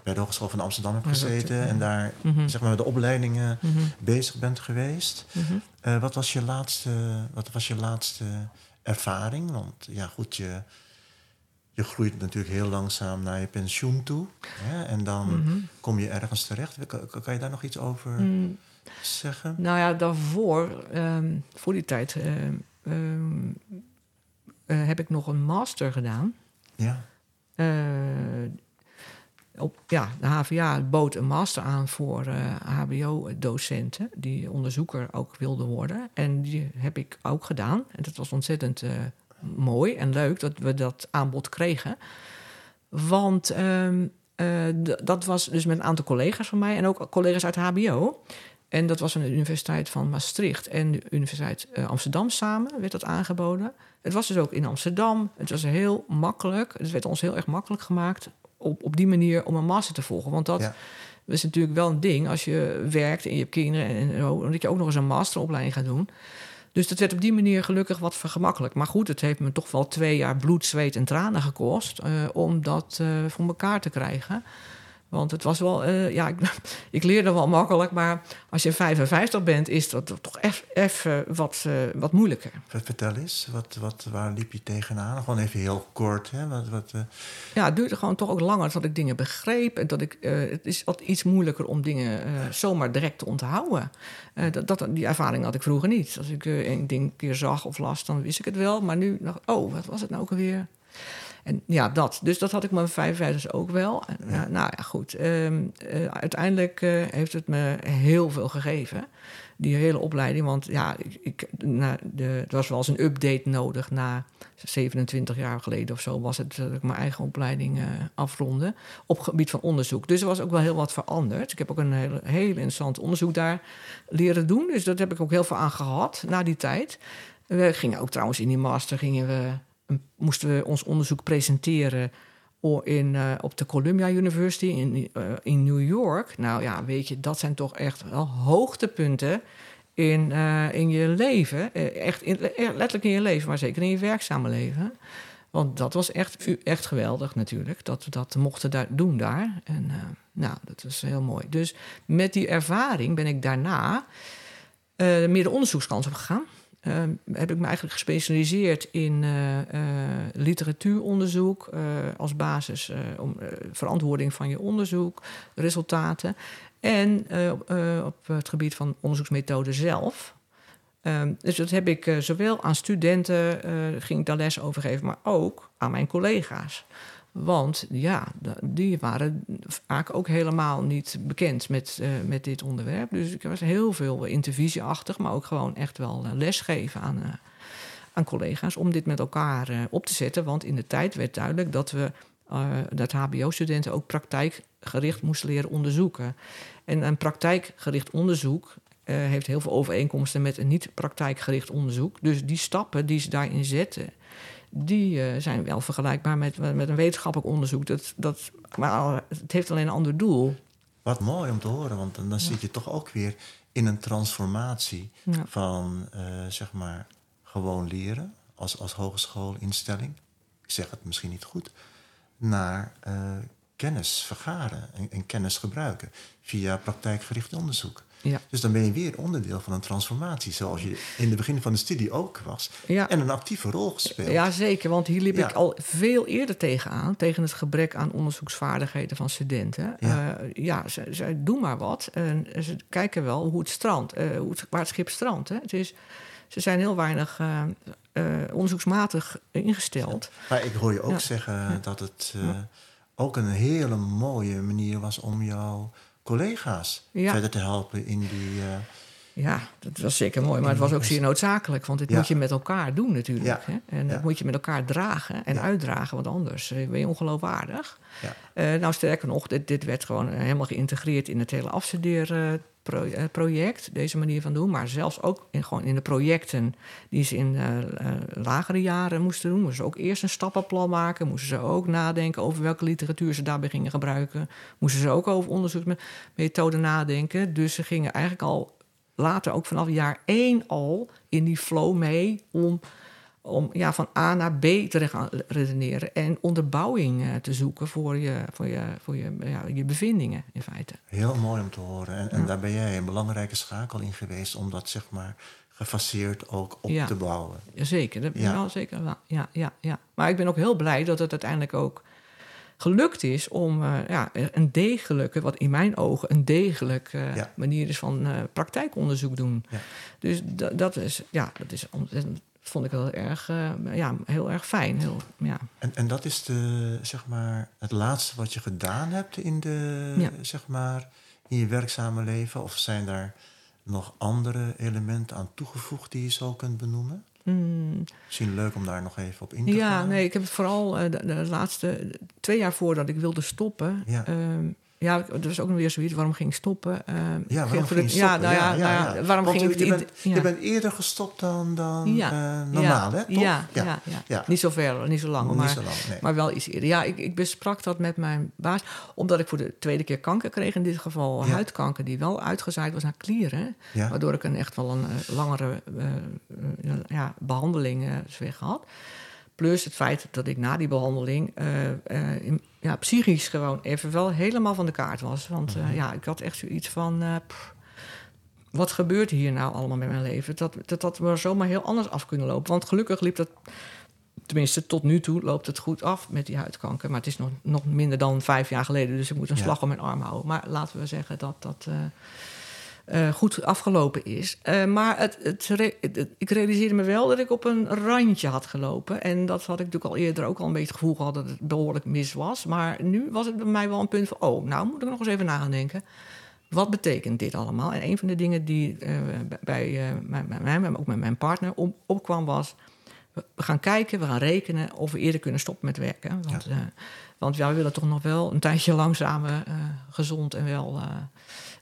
Bij de Hogeschool van Amsterdam dat, gezeten. eh, en daar, Mhm, zeg maar, met de opleidingen mhm, bezig bent geweest. mhm. Eh, wat, was je laatste, wat was je laatste ervaring? Want ja, goed, je, je groeit natuurlijk heel langzaam naar je pensioen toe. Hè? En dan kom je ergens terecht. Kan, kan je daar nog iets over Mm, zeggen? Nou ja, daarvoor, ehm, voor die tijd, ehm, ehm, eh, heb ik nog een master gedaan. Ja. Eh, op, ja, de HVA bood een master aan voor eh, HBO-docenten die onderzoeker ook wilden worden. En die heb ik ook gedaan. En dat was ontzettend eh, mooi en leuk dat we dat aanbod kregen. Want ehm, eh, dat was dus met een aantal collega's van mij en ook collega's uit HBO. En dat was aan de Universiteit van Maastricht en de Universiteit eh, Amsterdam samen werd dat aangeboden. Het was dus ook in Amsterdam. Het was heel makkelijk. Het werd ons heel erg makkelijk gemaakt op, op die manier om een master te volgen. Want dat Ja. is natuurlijk wel een ding als je werkt en je hebt kinderen en zo, dat je ook nog eens een masteropleiding gaat doen. Dus dat werd op die manier gelukkig wat vergemakkelijk. Maar goed, het heeft me toch wel twee jaar bloed, zweet en tranen gekost eh, om dat eh, voor elkaar te krijgen. Want het was wel, eh, ja, ik, [LAUGHS] ik leerde wel makkelijk, maar als je 55 bent, is dat toch even wat, eh, wat moeilijker. Ver- Vertel eens, wat, wat, waar liep je tegenaan? Gewoon even heel kort. Hè? Wat, wat, eh, Ja, het duurde gewoon toch ook langer dat ik dingen begreep. En dat ik, het is wat iets moeilijker om dingen zomaar direct te onthouden. Dat, dat, die ervaring had ik vroeger niet. Als ik een ding een keer zag of las, dan wist ik het wel. Maar nu dacht oh, wat was het nou ook alweer? En ja, dat. Dus dat had ik mijn 55 ook wel. En, ja, nou ja, goed. Ehm, eh, uiteindelijk eh, heeft het me heel veel gegeven. Die hele opleiding. Want ja, ik, ik, na de, er was wel eens een update nodig. Na 27 jaar geleden of zo was het dat ik mijn eigen opleiding eh, afronde. Op gebied van onderzoek. Dus er was ook wel heel wat veranderd. Ik heb ook een heel, heel interessant onderzoek daar leren doen. Dus dat heb ik ook heel veel aan gehad na die tijd. We gingen ook trouwens in die master gingen we, moesten we ons onderzoek presenteren in, eh, op de Columbia University in, eh, in New York. Nou ja, weet je, dat zijn toch echt wel hoogtepunten in, eh, in je leven. Echt in, letterlijk in je leven, maar zeker in je werkzame leven. Want dat was echt, echt geweldig natuurlijk, dat we dat mochten daar doen daar. En nou, dat is heel mooi. Dus met die ervaring ben ik daarna meer de onderzoekskant op gegaan. Eh, heb ik me eigenlijk gespecialiseerd in eh, eh, literatuuronderzoek eh, als basis om verantwoording van je onderzoek, resultaten. En op- het gebied van onderzoeksmethode zelf. Ehm, dus dat heb ik zowel aan studenten, ging ik daar les over geven, maar ook aan mijn collega's. Want ja, die waren vaak ook helemaal niet bekend met, eh, met dit onderwerp. Dus ik was heel veel intervisieachtig, maar ook gewoon echt wel eh, lesgeven aan, eh, aan collega's om dit met elkaar op te zetten. Want in de tijd werd duidelijk dat we dat HBO-studenten ook praktijkgericht moesten leren onderzoeken. En een praktijkgericht onderzoek heeft heel veel overeenkomsten met een niet-praktijkgericht onderzoek. Dus die stappen die ze daarin zetten, die eh, zijn wel vergelijkbaar met, met een wetenschappelijk onderzoek. Dat, dat, maar het heeft alleen een ander doel. Wat mooi om te horen, want dan, dan zit je toch ook weer in een transformatie Ja. van, eh, zeg maar, gewoon leren als, als hogeschoolinstelling. Ik zeg het misschien niet goed. Naar eh, kennis vergaren en, en kennis gebruiken via praktijkgericht onderzoek. Ja. Dus dan ben je weer onderdeel van een transformatie, zoals je in het begin van de studie ook was. Ja. En een actieve rol gespeeld. Ja, zeker. Want hier liep Ja. ik al veel eerder tegenaan. Tegen het gebrek aan onderzoeksvaardigheden van studenten. Ja. Ja, ja ze, ze doen maar wat. En ze kijken wel hoe het strandt. eh, hoe het, waar het schip strandt. Hè. Het is, ze zijn heel weinig eh, eh, onderzoeksmatig ingesteld. Maar ik hoor je ook zeggen dat het eh, ook een hele mooie manier was om jouw collega's Ja. verder te helpen in die, eh, Ja, dat was zeker mooi, maar het was ook zeer noodzakelijk. Want dit Ja. moet je met elkaar doen natuurlijk. Ja. Hè? En dat Ja. moet je met elkaar dragen en uitdragen, want anders eh, ben je ongeloofwaardig. Ja. Eh, nou, sterker nog, dit, dit werd gewoon eh, helemaal geïntegreerd in het hele afstudeerproject, deze manier van doen. Maar zelfs ook in, gewoon in de projecten die ze in lagere jaren moesten doen. Moesten ze ook eerst een stappenplan maken. Moesten ze ook nadenken over welke literatuur ze daarbij gingen gebruiken. Moesten ze ook over onderzoeksmethoden nadenken. Dus ze gingen eigenlijk al later, ook vanaf jaar één al, in die flow mee om om ja, van A naar B te gaan redeneren en onderbouwing eh, te zoeken voor je, voor je, voor je, ja, je bevindingen in feite. Heel mooi om te horen. En, en daar ben jij een belangrijke schakel in geweest om dat zeg maar gefaseerd ook op Ja. te bouwen. Zeker, dat wel zeker wel. Ja, ja, ja. Maar ik ben ook heel blij dat het uiteindelijk ook gelukt is om eh, ja, een degelijke, wat in mijn ogen een degelijke eh, Ja. manier is van eh, praktijkonderzoek doen. Ja. Dus da- dat is, ja, dat is ontzettend, vond ik heel erg, ja, heel erg fijn. Heel, ja. En, en dat is de, zeg maar, het laatste wat je gedaan hebt in, de, Ja. zeg maar, in je werkzame leven? Of zijn daar nog andere elementen aan toegevoegd die je zo kunt benoemen? Mm, Misschien leuk om daar nog even op in te Ja, gaan. nee, ik heb het vooral eh, de, de laatste twee jaar voordat ik wilde stoppen. Ja. ehm, ja, er was ook nog weer zoiets. Waarom ging ik stoppen? Ehm, Ja, waarom ging je ja, stoppen? nou ja, nou ja, waarom Want ging ik je, bent, ja. je bent eerder gestopt dan, dan Ja, eh, normaal, ja, hè? Toch? Ja, ja. Ja, Ja. niet zo ver, niet zo lang, Niet maar, zo lang, nee. maar wel iets eerder. Ja, ik, ik besprak dat met mijn baas, omdat ik voor de tweede keer kanker kreeg. In dit geval Ja. huidkanker, die wel uitgezaaid was naar klieren. Ja. Waardoor ik een echt wel een eh, langere eh, eh, ja, behandeling eh had. Plus het feit dat ik na die behandeling eh, eh, in- ja, psychisch gewoon even wel helemaal van de kaart was. Want Mhm. eh, ja, ik had echt zoiets van. eh, pff, wat gebeurt hier nou allemaal met mijn leven? Dat dat, dat maar zomaar heel anders af kunnen lopen. Want gelukkig liep dat, tenminste tot nu toe, loopt het goed af met die huidkanker. Maar het is nog, nog minder dan vijf jaar geleden. Dus ik moet een Ja. slag om mijn arm houden. Maar laten we zeggen dat dat. eh, eh, goed afgelopen is. Eh, maar het, ik realiseerde me wel dat ik op een randje had gelopen. En dat had ik natuurlijk al eerder ook al een beetje het gevoel gehad dat het behoorlijk mis was. Maar nu was het bij mij wel een punt van: oh, nou moet ik nog eens even nadenken. Wat betekent dit allemaal? En een van de dingen die eh, bij- mij, maar ook met mijn partner op, opkwam was... we gaan kijken, we gaan rekenen of we eerder kunnen stoppen met werken. Want, Ja. want ja, we willen toch nog wel een tijdje [LAUGHS] lang samen eh, gezond en wel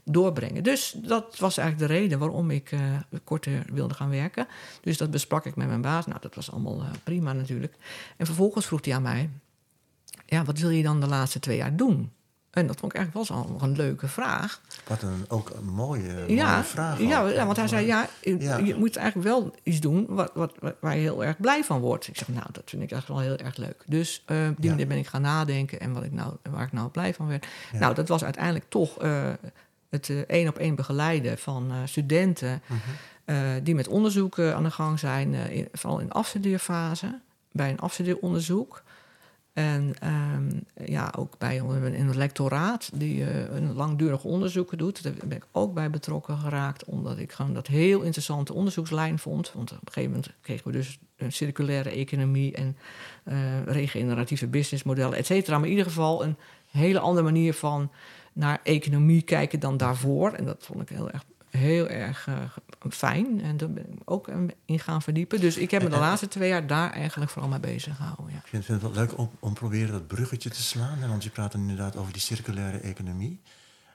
doorbrengen. Dus dat was eigenlijk de reden waarom ik eh, korter wilde gaan werken. Dus dat besprak ik met mijn baas. Nou, dat was allemaal eh, prima natuurlijk. En vervolgens vroeg hij aan mij... ja, wat wil je dan de laatste twee jaar doen? En dat vond ik eigenlijk wel nog een leuke vraag. Wat een, ook een mooie, Ja, mooie vraag. ja, ja, want hij zei, ja, je, Ja. je moet eigenlijk wel iets doen wat, wat, waar je heel erg blij van wordt. Ik zeg, nou, dat vind ik eigenlijk wel heel erg leuk. Dus eh, op die manier ben ik gaan nadenken en wat ik nou, waar ik nou blij van werd. Nou, dat was uiteindelijk toch het eh, één op één begeleiden van eh, studenten... Mhm. eh, die met onderzoek aan de gang zijn, in- vooral in de afstudeerfase, bij een afstudeeronderzoek. En ehm, ja, ook bij een, lectoraat die een langdurig onderzoek doet. Daar ben ik ook bij betrokken geraakt, omdat ik gewoon dat heel interessante onderzoekslijn vond. Want op een gegeven moment kregen we dus een circulaire economie en regeneratieve businessmodellen, et cetera. Maar in ieder geval een hele andere manier van naar economie kijken dan daarvoor. En dat vond ik heel erg, heel erg eh, fijn. En daar ben ik ook eh, in gaan verdiepen. Dus ik heb me de laatste twee jaar daar eigenlijk vooral mee bezig gehouden. Ja. Ik vind, vind het wel leuk om, om proberen dat bruggetje te slaan. hè, Want je praat inderdaad over die circulaire economie.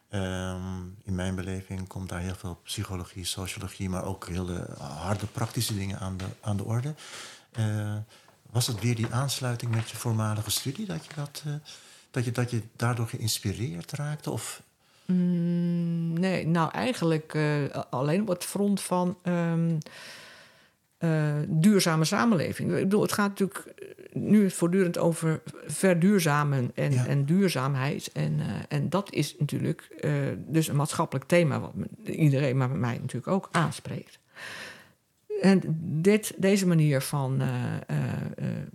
Ehm, in mijn beleving komt daar heel veel psychologie, sociologie, maar ook hele harde praktische dingen aan de, aan de orde. Eh, was het weer die aansluiting met je voormalige studie dat je, dat, eh, dat je, dat je daardoor geïnspireerd raakte? Of, Mm, nee, nou eigenlijk eh, alleen op het front van ehm, eh, duurzame samenleving. Ik bedoel, het gaat natuurlijk eh, nu voortdurend over verduurzamen en, Ja. en duurzaamheid. En, en dat is natuurlijk dus een maatschappelijk thema wat iedereen, maar mij natuurlijk ook aanspreekt. En dit, deze manier van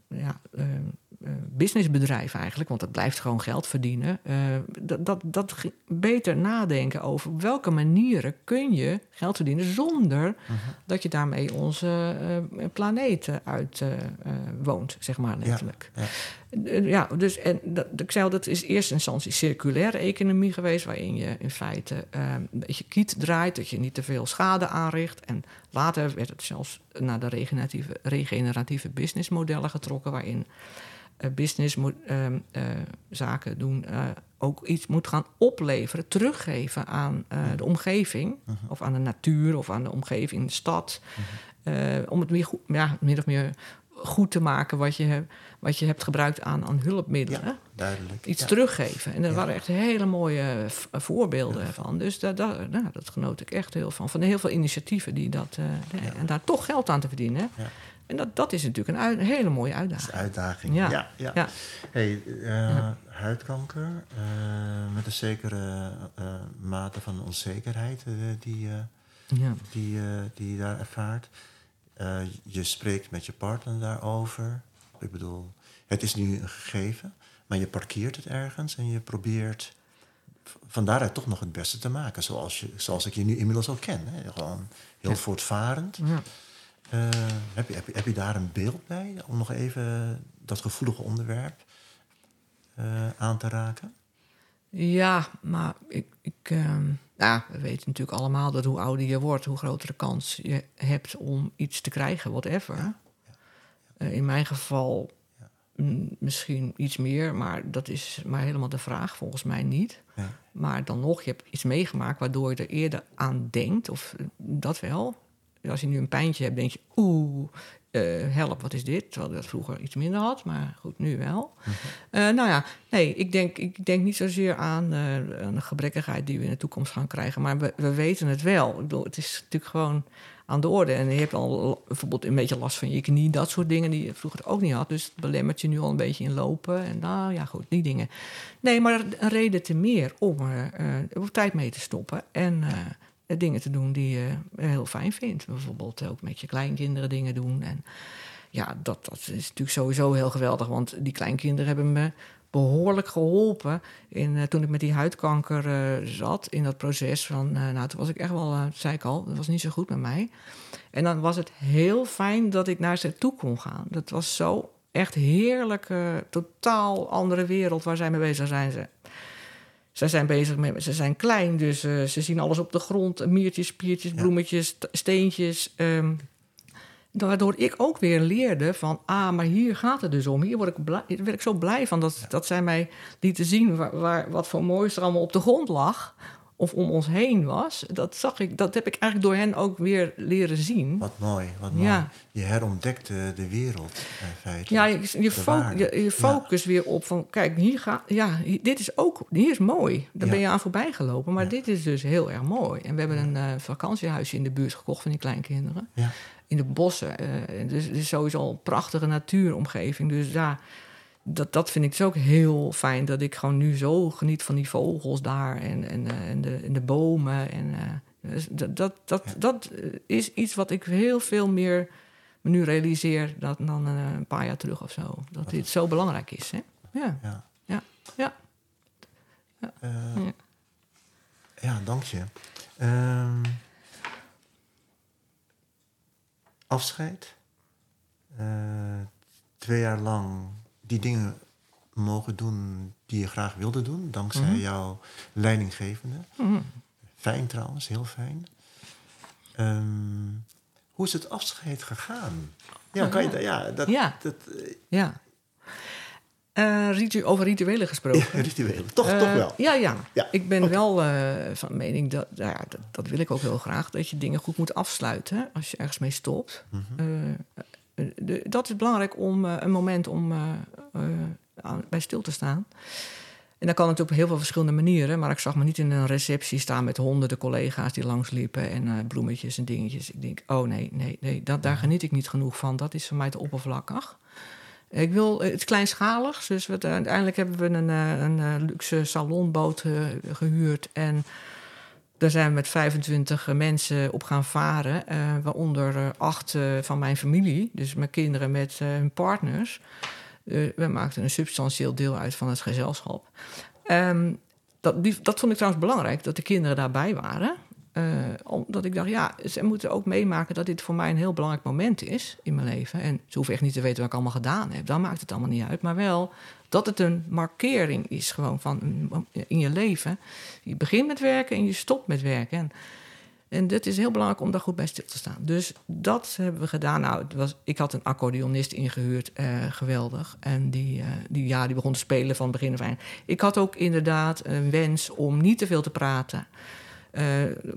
ja, eh, eh, businessbedrijf eigenlijk, want het blijft gewoon geld verdienen. eh, dat, dat, dat beter nadenken over op welke manieren kun je geld verdienen zonder dat je daarmee onze eh, planeet eh, uit eh, eh, woont, zeg maar letterlijk. ja. Eh, Ja, dus en dat, ik zei al, dat is in eerste instantie circulaire economie geweest, waarin je in feite eh, een beetje kiet draait, dat je niet te veel schade aanricht. En later werd het zelfs naar de regeneratieve, regeneratieve businessmodellen getrokken, waarin eh, business moet, ehm, eh, zaken doen eh, ook iets moet gaan opleveren, teruggeven aan eh, de omgeving, of aan de natuur, of aan de omgeving, de stad. Eh, om het goed, ja, min of meer goed te maken wat je, hebt- wat je hebt gebruikt aan, aan hulpmiddelen. Ja, duidelijk. Iets Ja. teruggeven. En er Ja. waren echt hele mooie voorbeelden van. Dus daar, nou, dat genoot ik echt heel van. Van heel veel initiatieven die dat. eh. En daar toch geld aan te verdienen. En dat, dat is natuurlijk een, hele mooie Dat is uitdaging. uitdaging. Ja. Ja, ja. Ja. Hey, eh, huidkanker eh, met een zekere eh, mate van onzekerheid die, Ja. die, die je daar ervaart. Je spreekt met je partner daarover. Ik bedoel, het is nu een gegeven, maar je parkeert het ergens en je probeert van daaruit toch nog het beste te maken. Zoals, je, zoals ik je nu inmiddels al ken. Hè? Gewoon heel voortvarend. Ja. Eh, heb, je, heb, je, heb je daar een beeld bij om nog even dat gevoelige onderwerp eh, aan te raken? Ja, maar ik, ik, ehm, ja, we weten natuurlijk allemaal dat hoe ouder je wordt, hoe grotere kans je hebt om iets te krijgen, whatever. Eh, in mijn geval misschien iets meer, maar dat is maar helemaal de vraag, volgens mij niet. Maar dan nog, je hebt iets meegemaakt waardoor je er eerder aan denkt, of dat wel. Als je nu een pijntje hebt, denk je, oeh, eh, help, wat is dit? Terwijl ik dat vroeger iets minder had, maar goed, nu wel. Eh, nou ja, nee, ik denk, ik denk niet zozeer aan, eh, aan de gebrekkigheid die we in de toekomst gaan krijgen, maar we, we weten het wel. Ik bedoel, het is natuurlijk gewoon aan de orde. En je hebt al bijvoorbeeld een beetje last van je knie, dat soort dingen die je vroeger ook niet had. Dus het belemmert je nu al een beetje in lopen. En nou ja, goed, die dingen. Nee, maar een reden te meer om er op tijd mee te stoppen. En dingen te doen die je heel fijn vindt. Bijvoorbeeld ook met je kleinkinderen dingen doen. En ja, dat, dat is natuurlijk sowieso heel geweldig. Want die kleinkinderen hebben me behoorlijk geholpen. In, eh, toen ik met die huidkanker eh, zat, in dat proces van... eh, nou, toen was ik echt wel, eh, zei ik al, dat was niet zo goed met mij. En dan was het heel fijn dat ik naar ze toe kon gaan. Dat was zo echt heerlijk, eh, totaal andere wereld waar zij mee bezig zijn. Ze, zij zijn bezig met, ze zijn klein, dus eh, ze zien alles op de grond. Miertjes, spiertjes, Ja. bloemetjes, st- steentjes. ehm, waardoor ik ook weer leerde van, ah, maar hier gaat het dus om. Hier word ik, blij, werd ik zo blij van dat, dat zij mij lieten zien waar, waar, wat voor moois er allemaal op de grond lag. Of om ons heen was. Dat, zag ik, dat heb ik eigenlijk door hen ook weer leren zien. Wat mooi, wat mooi. Ja. Je herontdekte de wereld, in feite. Ja, je, je, De fo- waarde. je, je focus weer op van, kijk, hier gaat, ja, dit is ook, hier is mooi. Daar Ja. ben je aan voorbij gelopen, maar dit is dus heel erg mooi. En we hebben een eh, vakantiehuisje in de buurt gekocht van die kleinkinderen. Ja. In de bossen. eh, dus het is sowieso een prachtige natuuromgeving. Dus ja, dat, dat vind ik dus ook heel fijn. Dat ik gewoon nu zo geniet van die vogels daar en, en, eh, en, de, en de bomen. En, eh, dus dat, dat, dat, Ja. dat eh, is iets wat ik heel veel meer me nu realiseer dan, dan een paar jaar terug of zo. Dat dit zo belangrijk is. Hè? Ja. Ja. Ja. Ja. Ja. ja, dank je. Ehm, afscheid. Twee jaar lang die dingen mogen doen die je graag wilde doen, dankzij Mhm. jouw leidinggevende. Mhm. Fijn trouwens, heel fijn. Ehm, hoe is het afscheid gegaan? Ja, Oh, kan je ja. da- ja, dat, Ja. dat eh, ja. Eh, ritu- over rituelen gesproken. [LAUGHS] ritueel. Toch, Eh, toch wel. Ja, ja. Ja, Ik ben wel eh, van mening dat, nou ja, dat, dat wil ik ook heel graag, dat je dingen goed moet afsluiten als je ergens mee stopt. Eh, eh, de- dat is belangrijk om eh, een moment om eh, eh, bij stil te staan. En dat kan natuurlijk op heel veel verschillende manieren. Maar ik zag me niet in een receptie staan met honderden collega's die langsliepen en eh, bloemetjes en dingetjes. Ik denk, oh nee, nee, nee, dat, daar geniet ik niet genoeg van. Dat is voor mij te oppervlakkig. Ik wil eh, het kleinschalig. Dus we, uiteindelijk hebben we een, eh, een, eh, luxe salonboot eh, gehuurd. En daar zijn we met 25 mensen op gaan varen. eh, waaronder eh, acht eh, van mijn familie. Dus mijn kinderen met eh, hun partners. Uh, we maakten een substantieel deel uit van het gezelschap. Um, dat, dat vond ik trouwens belangrijk, dat de kinderen daarbij waren. Uh, omdat ik dacht, ja, ze moeten ook meemaken dat dit voor mij een heel belangrijk moment is in mijn leven. En ze hoeven echt niet te weten wat ik allemaal gedaan heb. Dan maakt het allemaal niet uit. Maar wel dat het een markering is gewoon van in je leven. Je begint met werken en je stopt met werken. En, en dat is heel belangrijk om daar goed bij stil te staan. Dus dat hebben we gedaan. Nou, het was, ik had een accordeonist ingehuurd, uh, geweldig. En die, uh, die, ja, die begon te spelen van begin af aan. Ik had ook inderdaad een wens om niet te veel te praten.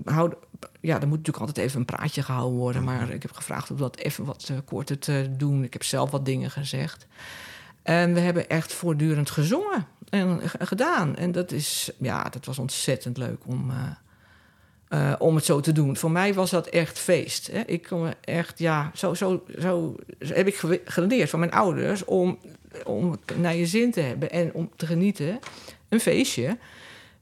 Houd, ja, er moet natuurlijk altijd even een praatje gehouden worden. Maar ik heb gevraagd om dat even wat korter te doen. Ik heb zelf wat dingen gezegd. En we hebben echt voortdurend gezongen en gedaan. En dat, is, ja, dat was ontzettend leuk om, uh, uh, om het zo te doen. Voor mij was dat echt feest. Hè. Ik kon echt, ja, zo, zo, zo heb ik geleerd van mijn ouders om, om naar je zin te hebben en om te genieten. Een feestje.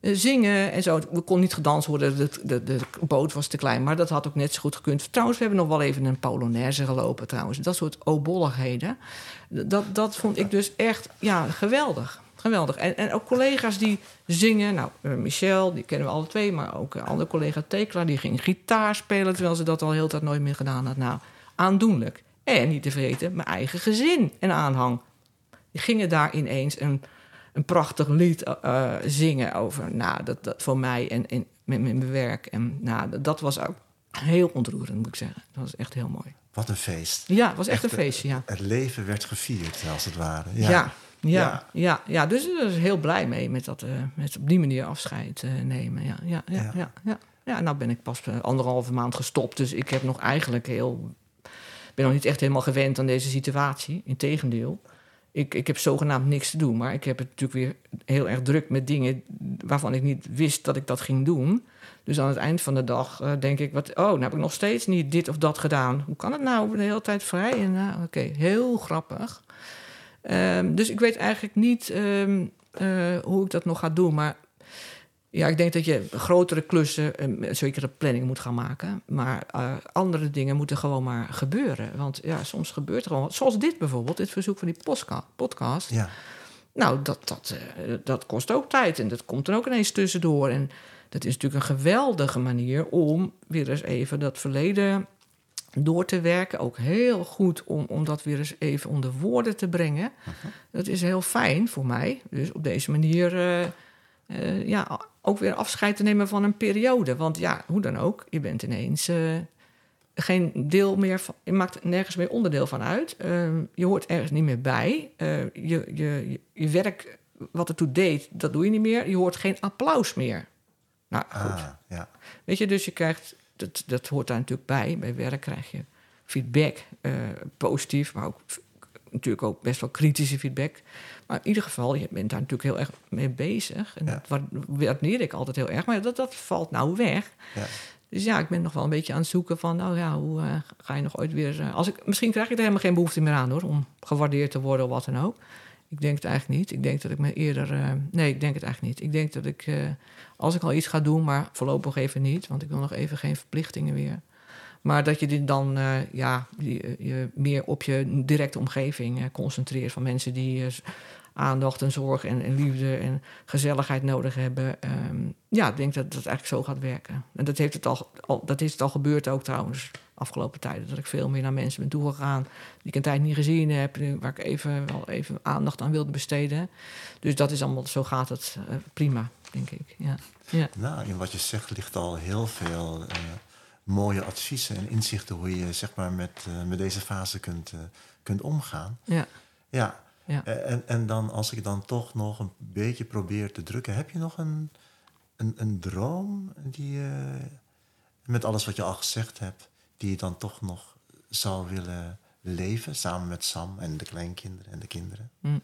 Eh, zingen en zo. We kon niet gedanst worden, de, de, de, boot was te klein. Maar dat had ook net zo goed gekund. Trouwens, we hebben nog wel even een Polonaise gelopen trouwens. Dat soort obolligheden. Dat, dat vond ik dus echt ja, geweldig. Geweldig. En, en ook collega's die zingen. Nou, uh, Michel, die kennen we alle twee. Maar ook uh, andere collega Tekla, die ging gitaar spelen... terwijl ze dat al heel tijd nooit meer gedaan had. Nou, aandoenlijk. En niet te vergeten, mijn eigen gezin en aanhang. Die gingen daar ineens een een prachtig lied uh, zingen over nou, dat, dat voor mij en, en met, met mijn werk. En nou, dat was ook heel ontroerend, moet ik zeggen. Dat was echt heel mooi. Wat een feest. Ja, het was echt, een feestje, ja. Het leven werd gevierd, als het ware. Ja, ja, ja. ja, ja, dus ik was heel blij mee met, dat, uh, met op die manier afscheid uh, nemen. Ja, ja, ja, ja. ja, ja. nou ben ik pas anderhalve maand gestopt. Dus ik heb nog eigenlijk heel... ben nog niet echt helemaal gewend aan deze situatie. Integendeel ik, ik heb zogenaamd niks te doen. Maar ik heb het natuurlijk weer heel erg druk met dingen waarvan ik niet wist dat ik dat ging doen. Dus aan het eind van de dag uh, denk ik, wat, oh, nou heb ik nog steeds niet dit of dat gedaan. Hoe kan het nou? De hele tijd vrij. En nou, oké, heel grappig. Um, dus ik weet eigenlijk niet um, uh, hoe ik dat nog ga doen. Maar ja, ik denk dat je grotere klussen een zekere planning moet gaan maken. Maar uh, andere dingen moeten gewoon maar gebeuren. Want ja, soms gebeurt er gewoon... Zoals dit bijvoorbeeld, dit verzoek van die podcast. Ja. Nou, dat, dat, uh, dat kost ook tijd. En dat komt er ook ineens tussendoor. En dat is natuurlijk een geweldige manier om weer eens even dat verleden door te werken. Ook heel goed om, om dat weer eens even onder woorden te brengen. Dat is heel fijn voor mij. Dus op deze manier... Uh, uh, ja, ook weer afscheid te nemen van een periode. Want ja, hoe dan ook, je bent ineens uh, geen deel meer van, je maakt nergens meer onderdeel van uit. Uh, je hoort ergens niet meer bij. Uh, je, je, je werk, wat ertoe deed, dat doe je niet meer. Je hoort geen applaus meer. Nou, goed. Ah, ja. Weet je, dus je krijgt, dat, dat hoort daar natuurlijk bij. Bij werk krijg je feedback, positief, maar ook natuurlijk ook best wel kritische feedback. Maar in ieder geval, je bent daar natuurlijk heel erg mee bezig. En ja. dat waardeer ik altijd heel erg. Maar dat, dat valt nou weg. Ja. Dus ja, ik ben nog wel een beetje aan het zoeken van... nou ja, hoe uh, ga je nog ooit weer... Uh, als ik, misschien krijg ik er helemaal geen behoefte meer aan, hoor... om gewaardeerd te worden of wat dan ook. Ik denk het eigenlijk niet. Ik denk dat ik me eerder... Uh, nee, ik denk het eigenlijk niet. Ik denk dat ik, als ik al iets ga doen... maar voorlopig even niet... want ik wil nog even geen verplichtingen weer... Maar dat je dit dan uh, ja, je, meer op je directe omgeving uh, concentreert. Van mensen die uh, aandacht en zorg en, en, liefde en gezelligheid nodig hebben. Um, ja, ik denk dat dat eigenlijk zo gaat werken. En dat, heeft het al, al, dat is het al gebeurd ook trouwens afgelopen tijden. Dat ik veel meer naar mensen ben toegegaan die ik een tijd niet gezien heb. Waar ik even, wel even aandacht aan wilde besteden. Dus dat is allemaal, zo gaat het prima, denk ik. Ja. Ja. Nou, in wat je zegt ligt al heel veel mooie adviezen en inzichten hoe je zeg maar, met, uh, met deze fase kunt, uh, kunt omgaan. Ja. Ja. ja. En, en dan als ik dan toch nog een beetje probeer te drukken, heb je nog een, een, een droom die je, met alles wat je al gezegd hebt, die je dan toch nog zou willen leven samen met Sam en de kleinkinderen en de kinderen? Mm.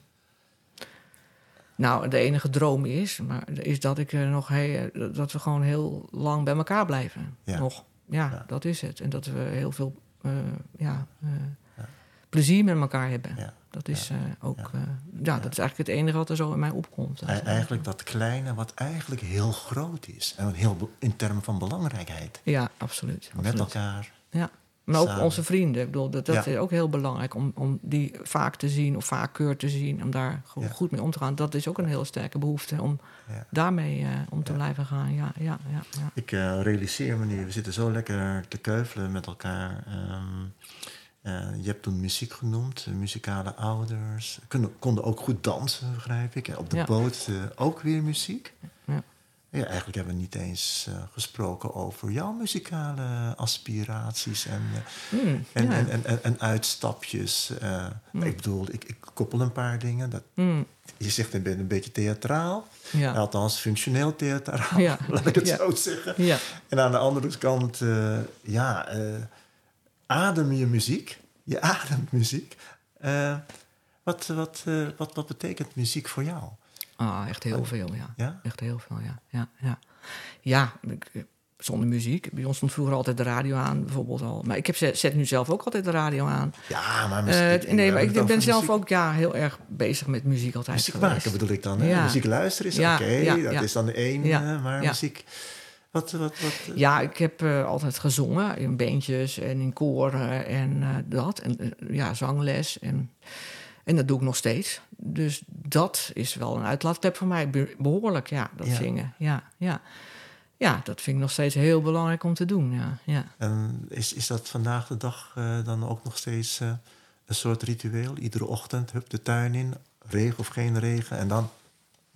Nou, de enige droom is, maar is dat ik nog heel, dat we gewoon heel lang bij elkaar blijven. Ja. Nog ja, ja, dat is het. En dat we heel veel uh, ja, uh, ja. plezier met elkaar hebben. Ja. Dat is uh, ook, ja. dat is eigenlijk het enige wat er zo in mij opkomt. Eigenlijk dat kleine, wat eigenlijk heel groot is. En heel in termen van belangrijkheid. Ja, absoluut. Met absoluut. elkaar. Ja. Maar ook Samen. onze vrienden. Ik bedoel, dat, dat Ja. is ook heel belangrijk om, om die vaak te zien of vaker te zien. Om daar gewoon Ja. goed mee om te gaan. Dat is ook een heel sterke behoefte om Ja. daarmee eh, om te blijven gaan. Ja, ja, ja, ja. Ik eh, realiseer me nu, we zitten zo lekker te keuvelen met elkaar. Ehm, eh, je hebt toen muziek genoemd, eh, muzikale ouders. Konden, konden ook goed dansen, begrijp ik. Op de boot eh, ook weer muziek. Ja. Eigenlijk hebben we niet eens eh, gesproken over jouw muzikale aspiraties en, eh, Hmm, en, ja. en, en, uitstapjes. eh. Ik bedoel, ik, ik koppel een paar dingen. Dat, Hmm, je zegt, je bent een beetje theatraal. ja. Althans, functioneel theatraal, Ja. [LAUGHS] laat ik het zo zeggen. ja. En aan de andere kant, ja, adem je muziek. Je ademt muziek. Wat, wat, wat, wat betekent muziek voor jou? Ah, echt heel veel, ja. Ja? Echt heel veel, ja. Ja, ja. ja ik, eh, zonder muziek. Bij ons stond vroeger altijd de radio aan, bijvoorbeeld al. Maar ik heb, zet, nu zelf ook altijd de radio aan. Ja, maar Eh, muziek... we nee, maar ik ben zelf ook ja, heel erg bezig met muziek altijd Muziek geweest. maken bedoel ik dan. Ja. Muziek luisteren is Ja, oké, dat is dan de één. Ja, eh, maar muziek... Wat, wat, wat, eh, Ja, ik heb eh, altijd gezongen in bandjes en in koren en eh, dat. En eh, ja, zangles. En, en dat doe ik nog steeds. Dus dat is wel een uitlaatklep voor mij. Be- behoorlijk, ja, dat Ja. zingen. Ja, ja. ja, dat vind ik nog steeds heel belangrijk om te doen. Ja, ja. En is, is dat vandaag de dag eh, dan ook nog steeds eh, een soort ritueel? Iedere ochtend, hup, de tuin in, regen of geen regen, en dan,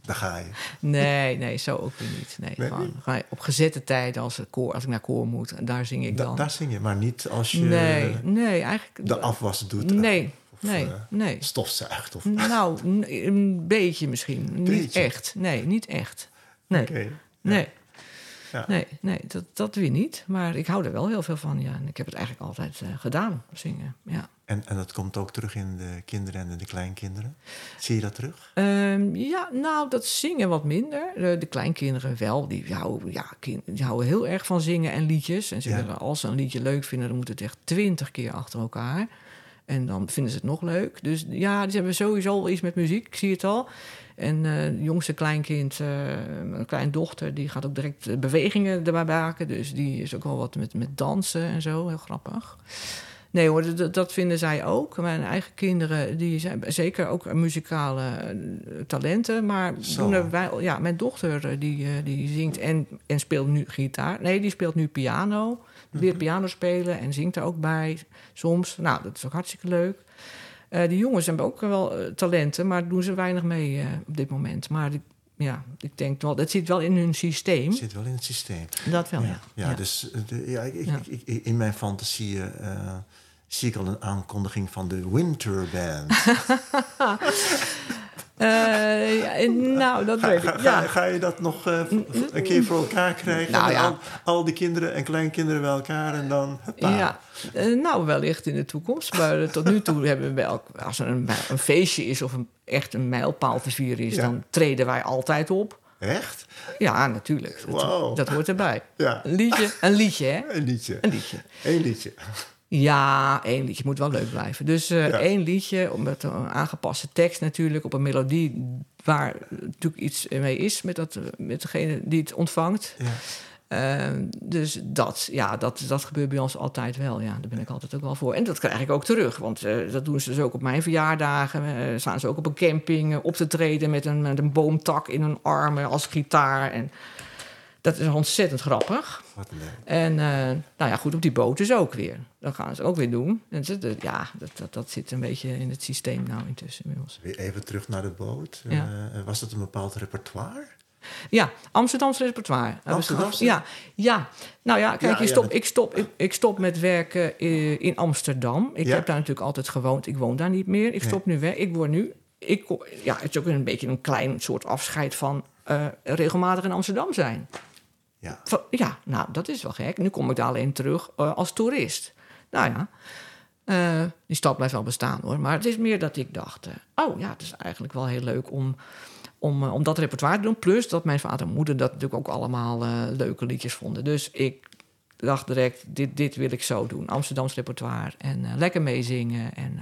daar ga je. Nee, nee, zo ook weer niet. Nee, Nee, gewoon, op gezette tijd als, het koor, als ik naar koor moet. En daar zing ik Da- dan. daar zing je, maar niet als je nee, nee, eigenlijk... de afwas doet. Nee, nee, eh, nee. stofzuigt. Of, Nou, een beetje misschien. Niet Beetje? echt. Nee, niet echt. Nee, nee, Ja. nee, nee dat, dat weer niet. Maar ik hou er wel heel veel van, ja. En ik heb het eigenlijk altijd eh, gedaan, zingen, ja. En, en dat komt ook terug in de kinderen en de kleinkinderen. Zie je dat terug? Ehm, ja, nou, dat zingen wat minder. De, de kleinkinderen wel. Die houden, ja, kind, die houden heel erg van zingen en liedjes. En ze Ja. willen, als ze een liedje leuk vinden, dan moet het echt twintig keer achter elkaar. En dan vinden ze het nog leuk. Dus ja, die hebben sowieso al iets met muziek. Ik zie het al. En eh, het jongste kleinkind, eh, mijn kleindochter, die gaat ook direct eh, bewegingen erbij maken. Dus die is ook wel wat met, met dansen en zo. Heel grappig. Nee hoor, dat, dat vinden zij ook. Mijn eigen kinderen, die zijn zeker ook muzikale eh, talenten. Maar er wij, ja, mijn dochter eh, die, eh, die zingt en, en speelt nu gitaar. Nee, die speelt nu piano. Leert piano spelen en zingt er ook bij soms. Nou, dat is ook hartstikke leuk. Eh, die jongens hebben ook wel eh, talenten, maar doen ze weinig mee eh, op dit moment. Maar die, ja, ik denk wel, dat zit wel in hun systeem. Zit wel in het systeem. Dat wel, ja. Ja, dus de, ja, ik, ik- Ja. ik- ik- in mijn fantasie zie ik al een aankondiging van de Winter Band. [LAUGHS] Eh, nou, dat Ga, weet ga, ik. ga, Ja. ga je dat nog eh, v- een keer voor elkaar krijgen? Nou ja. al, al die kinderen en kleinkinderen bij elkaar en dan... Ja, eh, nou wellicht in de toekomst. Maar tot nu toe [LAUGHS] hebben we bij elk, als er een, een feestje is of een, echt een mijlpaal te vieren is, Ja. dan treden wij altijd op. Echt? Ja, natuurlijk. Dat, Wow. dat hoort erbij. Ja. Een liedje, een liedje, hè? Een liedje. Een liedje. Eén liedje. Ja, één liedje moet wel leuk blijven. Dus eh, Ja. één liedje met een aangepaste tekst natuurlijk, op een melodie waar natuurlijk iets mee is met, dat, met degene die het ontvangt. Ja. Eh, dus dat, ja, dat, dat gebeurt bij ons altijd wel. Ja, daar ben ik altijd ook wel voor. En dat krijg ik ook terug, want eh, dat doen ze dus ook op mijn verjaardagen. Eh, staan ze ook op een camping op te treden met een, met een boomtak in hun armen als gitaar. En dat is ontzettend grappig. Wat leuk. En eh, nou ja, goed, op die boot is ook weer. Dat gaan ze ook weer doen. En ze- de- ja, dat, dat, dat zit een beetje in het systeem nou intussen inmiddels. Weer even terug naar de boot. Ja. Eh, was dat een bepaald repertoire? Ja, Amsterdamse repertoire. Amsterdamse? Ja, ja. Nou ja, kijk, Ja, je ja, stop, ik, stop, ik, ik stop met werken eh, in Amsterdam. Ik Ja. heb daar natuurlijk altijd gewoond. Ik woon daar niet meer. Ik stop nu weg. Ik word nu... Ik, ja, het is ook een beetje een klein soort afscheid van eh, regelmatig in Amsterdam zijn. Ja. Ja, nou, dat is wel gek. Nu kom ik daar alleen terug eh, als toerist. Nou ja, eh, die stad blijft wel bestaan hoor. Maar het is meer dat ik dacht... eh, oh ja, het is eigenlijk wel heel leuk om, om, om dat repertoire te doen. Plus dat mijn vader en moeder dat natuurlijk ook allemaal leuke liedjes vonden. Dus ik dacht direct, dit, dit wil ik zo doen. Amsterdams repertoire en lekker meezingen. En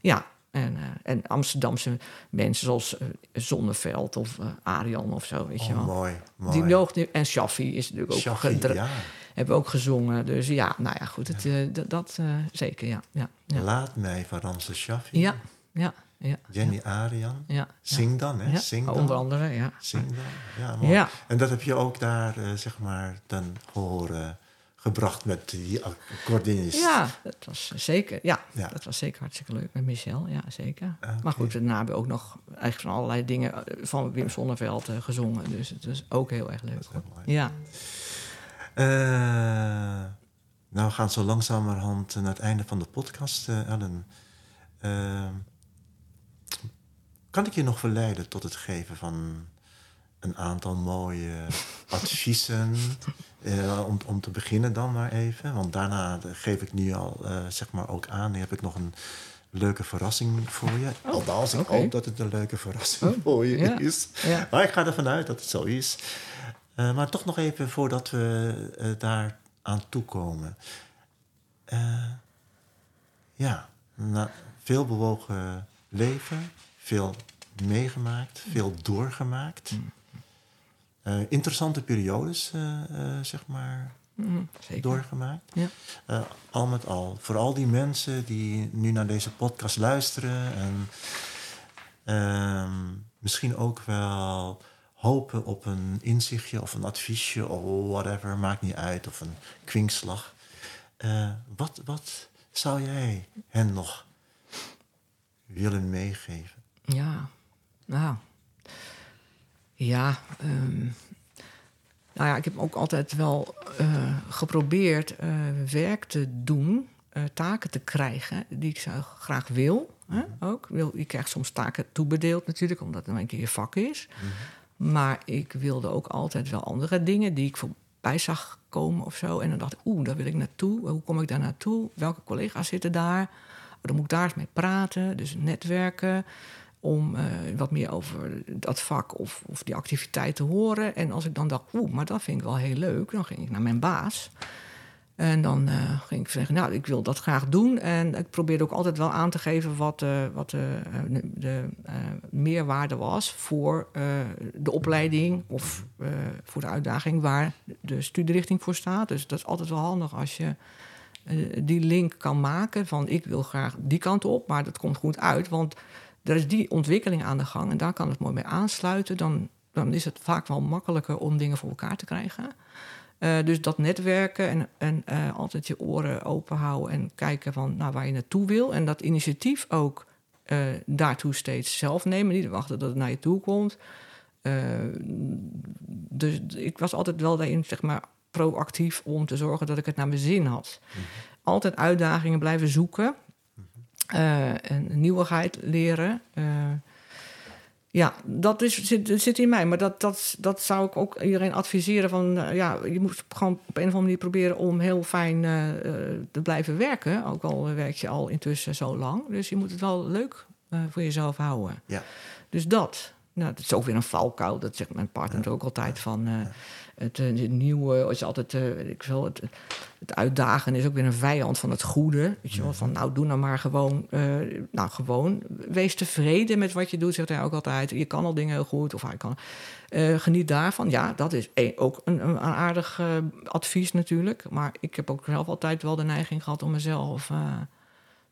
ja, en, eh, en Amsterdamse mensen zoals eh, Zonneveld of Arian of zo, weet je Oh, wel. mooi, mooi. Die nu, en Shaffi is natuurlijk ook Shaffi, ja. Hebben ook gezongen. Dus ja, nou ja, goed. Het, dat zeker, ja. ja. Laat mij van Ramses Shaffi. Ja, ja, ja. Jenny Arian. Ja, Zing dan, hè? Zing dan. Onder andere, ja. Zing dan. Ja, mooi. Ja. En dat heb je ook daar, zeg maar, ten horen gebracht met die accordeonist. Ja, dat was zeker. Ja, Ja. dat was zeker hartstikke leuk met Michel. Ja, zeker. Maar goed, daarna hebben we ook nog eigenlijk van allerlei dingen eh, van Wim Sonneveld eh, gezongen. Dus het was ook heel erg leuk. Ja, Eh, nou, we gaan zo langzamerhand naar het einde van de podcast, eh, Ellen. Kan ik je nog verleiden tot het geven van een aantal mooie [LAUGHS] adviezen? Eh, om, om te beginnen dan maar even. Want daarna geef ik nu al, eh, zeg maar ook aan, heb ik nog een leuke verrassing voor je. Althans, ik hoop dat het een leuke verrassing Oh, voor je ja. is. Ja. Maar ik ga ervan uit dat het zo is. Eh, maar toch nog even voordat we daar aan toekomen. Ja, na veel bewogen leven, veel meegemaakt, veel doorgemaakt. Mm. Eh, interessante periodes, eh, eh, zeg maar, mm, zeker. doorgemaakt. Ja. Al met al, voor al die mensen die nu naar deze podcast luisteren en ehm, misschien ook wel hopen op een inzichtje of een adviesje of whatever, maakt niet uit, of een kwinkslag. Wat, wat zou jij hen nog willen meegeven? Ja, nou. Ja, ehm, nou ja, ik heb ook altijd wel eh, geprobeerd eh, werk te doen, eh, taken te krijgen die ik zou graag wil. Hè, ook. wil. Je krijgt soms taken toebedeeld natuurlijk, omdat het een keer je vak is. Maar ik wilde ook altijd wel andere dingen die ik voorbij zag komen of zo. En dan dacht ik, oeh, daar wil ik naartoe. Hoe kom ik daar naartoe? Welke collega's zitten daar? Oh, dan moet ik daar eens mee praten. Dus netwerken om eh, wat meer over dat vak of, of die activiteit te horen. En als ik dan dacht, oeh, maar dat vind ik wel heel leuk, dan ging ik naar mijn baas. En dan eh, ging ik zeggen, nou, ik wil dat graag doen. En ik probeerde ook altijd wel aan te geven wat, eh, wat de, de, de, meerwaarde was voor de opleiding of voor de uitdaging waar de studierichting voor staat. Dus dat is altijd wel handig als je die link kan maken van ik wil graag die kant op, maar dat komt goed uit, want er is die ontwikkeling aan de gang en daar kan het mooi mee aansluiten. Dan, dan is het vaak wel makkelijker om dingen voor elkaar te krijgen. Eh, dus dat netwerken en, en eh, altijd je oren open houden en kijken van nou, waar je naartoe wil. En dat initiatief ook eh, daartoe steeds zelf nemen. Niet wachten dat het naar je toe komt. Dus ik was altijd wel daarin, zeg maar, proactief om te zorgen dat ik het naar mijn zin had. Altijd uitdagingen blijven zoeken. Eh, en nieuwigheid leren. Eh, ja, dat is, zit, zit in mij. Maar dat, dat, dat zou ik ook iedereen adviseren. Van, eh, ja, je moet gewoon op een of andere manier proberen om heel fijn te blijven werken. Ook al werk je al intussen zo lang. Dus je moet het wel leuk voor jezelf houden. Ja. Dus dat. Nou, dat is ook weer een valkuil. Dat zegt mijn partner ook altijd van... het, eh, het nieuwe is altijd, eh, ik veel, het, het uitdagen is ook weer een vijand van het goede. Weet je wel, van nou, doe nou maar gewoon, eh, nou gewoon, wees tevreden met wat je doet, zegt hij ook altijd. Je kan al dingen heel goed, of hij kan, geniet daarvan. Ja, dat is ook een, een aardig advies natuurlijk. Maar ik heb ook zelf altijd wel de neiging gehad om mezelf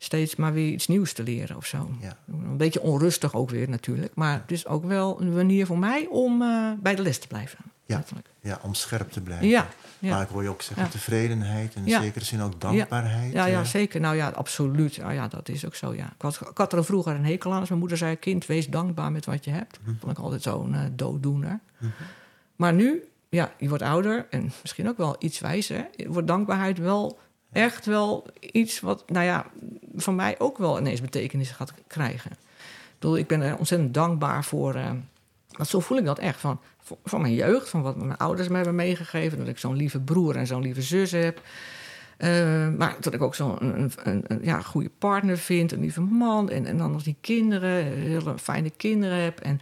steeds maar weer iets nieuws te leren of zo. Ja. Een beetje onrustig ook weer natuurlijk. Maar het is ook wel een manier voor mij om eh, bij de les te blijven. Ja. letterlijk. ja, om scherp te blijven. Ja, ja. Maar ik hoor je ook zeggen tevredenheid en in zekere zin ook dankbaarheid. Ja, ja, eh. zeker. Nou ja, absoluut. Ja, ja, dat is ook zo, ja. Ik, was, ik had er vroeger een hekel aan als mijn moeder zei... kind, wees dankbaar met wat je hebt. Mhm. Vond ik altijd zo'n eh, dooddoener. Maar nu, ja, je wordt ouder en misschien ook wel iets wijzer... wordt dankbaarheid wel echt wel iets wat, nou ja... van mij ook wel ineens betekenis gaat krijgen. Ik bedoel, ik ben er ontzettend dankbaar voor... want zo voel ik dat echt, van, van mijn jeugd... van wat mijn ouders me hebben meegegeven... dat ik zo'n lieve broer en zo'n lieve zus heb... Eh, maar dat ik ook zo'n een, een, ja, goede partner vind, een lieve man. En, en dan nog die kinderen, hele fijne kinderen heb. En,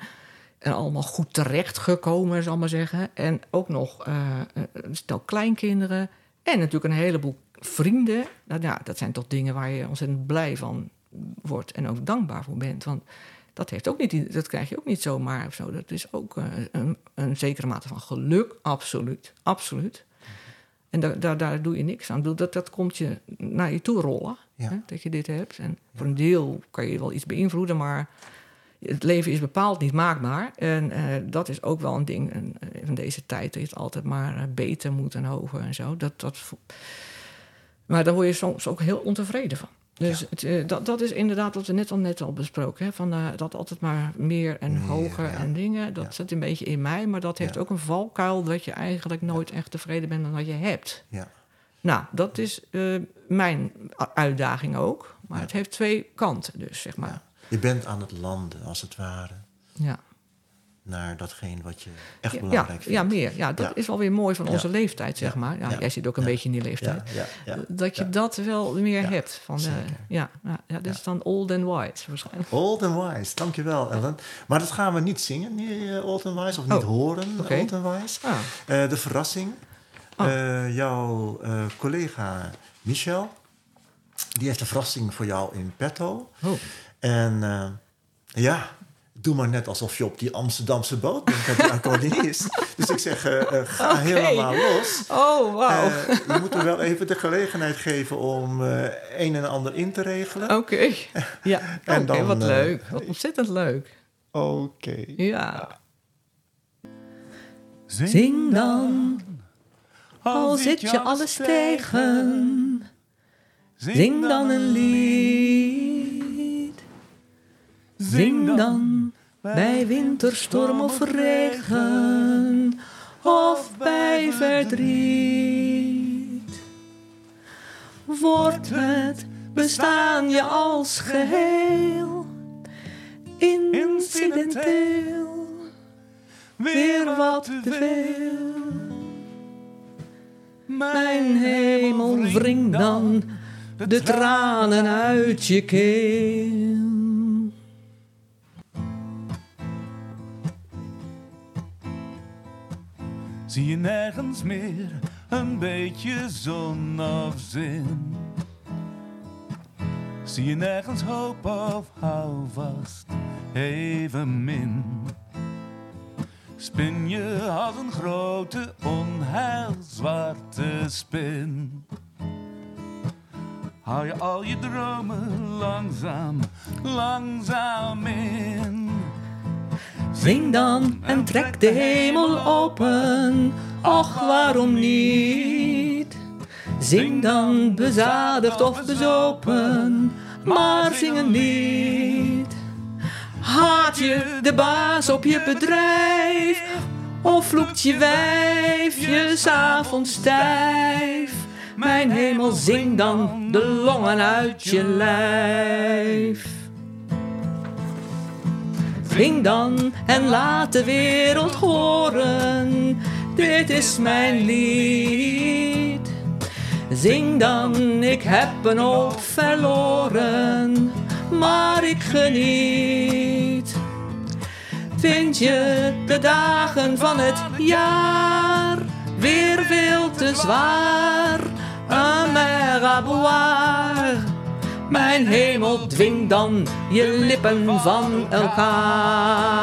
en allemaal goed terechtgekomen, zal ik maar zeggen. En ook nog eh, een stel kleinkinderen. En natuurlijk een heleboel vrienden. Nou, ja, dat zijn toch dingen waar je ontzettend blij van wordt. En ook dankbaar voor bent. Want dat, heeft ook niet, dat krijg je ook niet zomaar of zo. Dat is ook eh, een, een zekere mate van geluk, absoluut. Absoluut. En daar, daar, daar doe je niks aan. Dat, dat komt je naar je toe rollen, Ja. hè, dat je dit hebt. En voor een deel kan je wel iets beïnvloeden, maar het leven is bepaald niet maakbaar. En eh, dat is ook wel een ding van deze tijd. Dat je het altijd maar eh, beter moet en hoger en zo. Dat, dat, maar daar word je soms ook heel ontevreden van. Dus het, eh, dat, dat is inderdaad wat we net al, net al besproken. Hè? Van, eh, dat altijd maar meer en Meer, hoger ja. en dingen. Dat Ja. zit een beetje in mij. Maar dat heeft ook een valkuil dat je eigenlijk nooit echt tevreden bent met wat je hebt. Ja. Nou, dat is eh, mijn uitdaging ook. Maar het heeft twee kanten dus, zeg maar. Je bent aan het landen, als het ware, Ja, naar datgene wat je echt ja, belangrijk ja, vindt. ja meer. Ja, dat Ja. is wel weer mooi van Ja. onze leeftijd, zeg maar. Ja. Jij zit ook een beetje in die leeftijd. Ja. Dat je dat wel meer hebt. Van, zeker. ja, ja, dat is dan old and wise waarschijnlijk. Old and Wise, dankjewel Ellen. Maar dat gaan we niet zingen nu, eh, Old and Wise, of niet Oh, horen. Old and Wise. Ah, Eh, de verrassing. Oh. Eh, jouw eh, collega Michel, die heeft een verrassing voor jou in petto. oh. En eh, ja, doe maar net alsof je op die Amsterdamse boot bent met die accordeonist. [LAUGHS] dus ik zeg, eh, eh, ga helemaal los. Oh, wauw. Eh, je moet er wel even de gelegenheid geven om eh, een en ander in te regelen. Oké. Ja, [LAUGHS] En dan, wat leuk. Wat ontzettend leuk. Oké. Ja. Zing, Zing dan, al zit je alles tegen. Zing dan een lied. Zing dan bij winterstorm of regen. Of bij verdriet. Wordt het bestaan je als geheel incidenteel weer wat te veel. Mijn hemel, wring dan de tranen uit je keel. Zie je nergens meer een beetje zon of zin? Zie je nergens hoop of hou vast even min? Spin je als een grote onheilzwarte spin? Hou je al je dromen langzaam, langzaam in? Zing dan en trek de hemel open. Och, waarom niet? Zing dan bezadigd of bezopen, maar zing een lied. Haat je de baas op je bedrijf? Of vloekt je wijf je s'avonds stijf? Mijn hemel, zing dan de longen uit je lijf. Zing dan en laat de wereld horen, dit is mijn lied. Zing dan, ik heb een hoop verloren, maar ik geniet. Vind je de dagen van het jaar weer veel te zwaar? Un mer à boire. Mijn hemel, dwing dan je lippen van elkaar.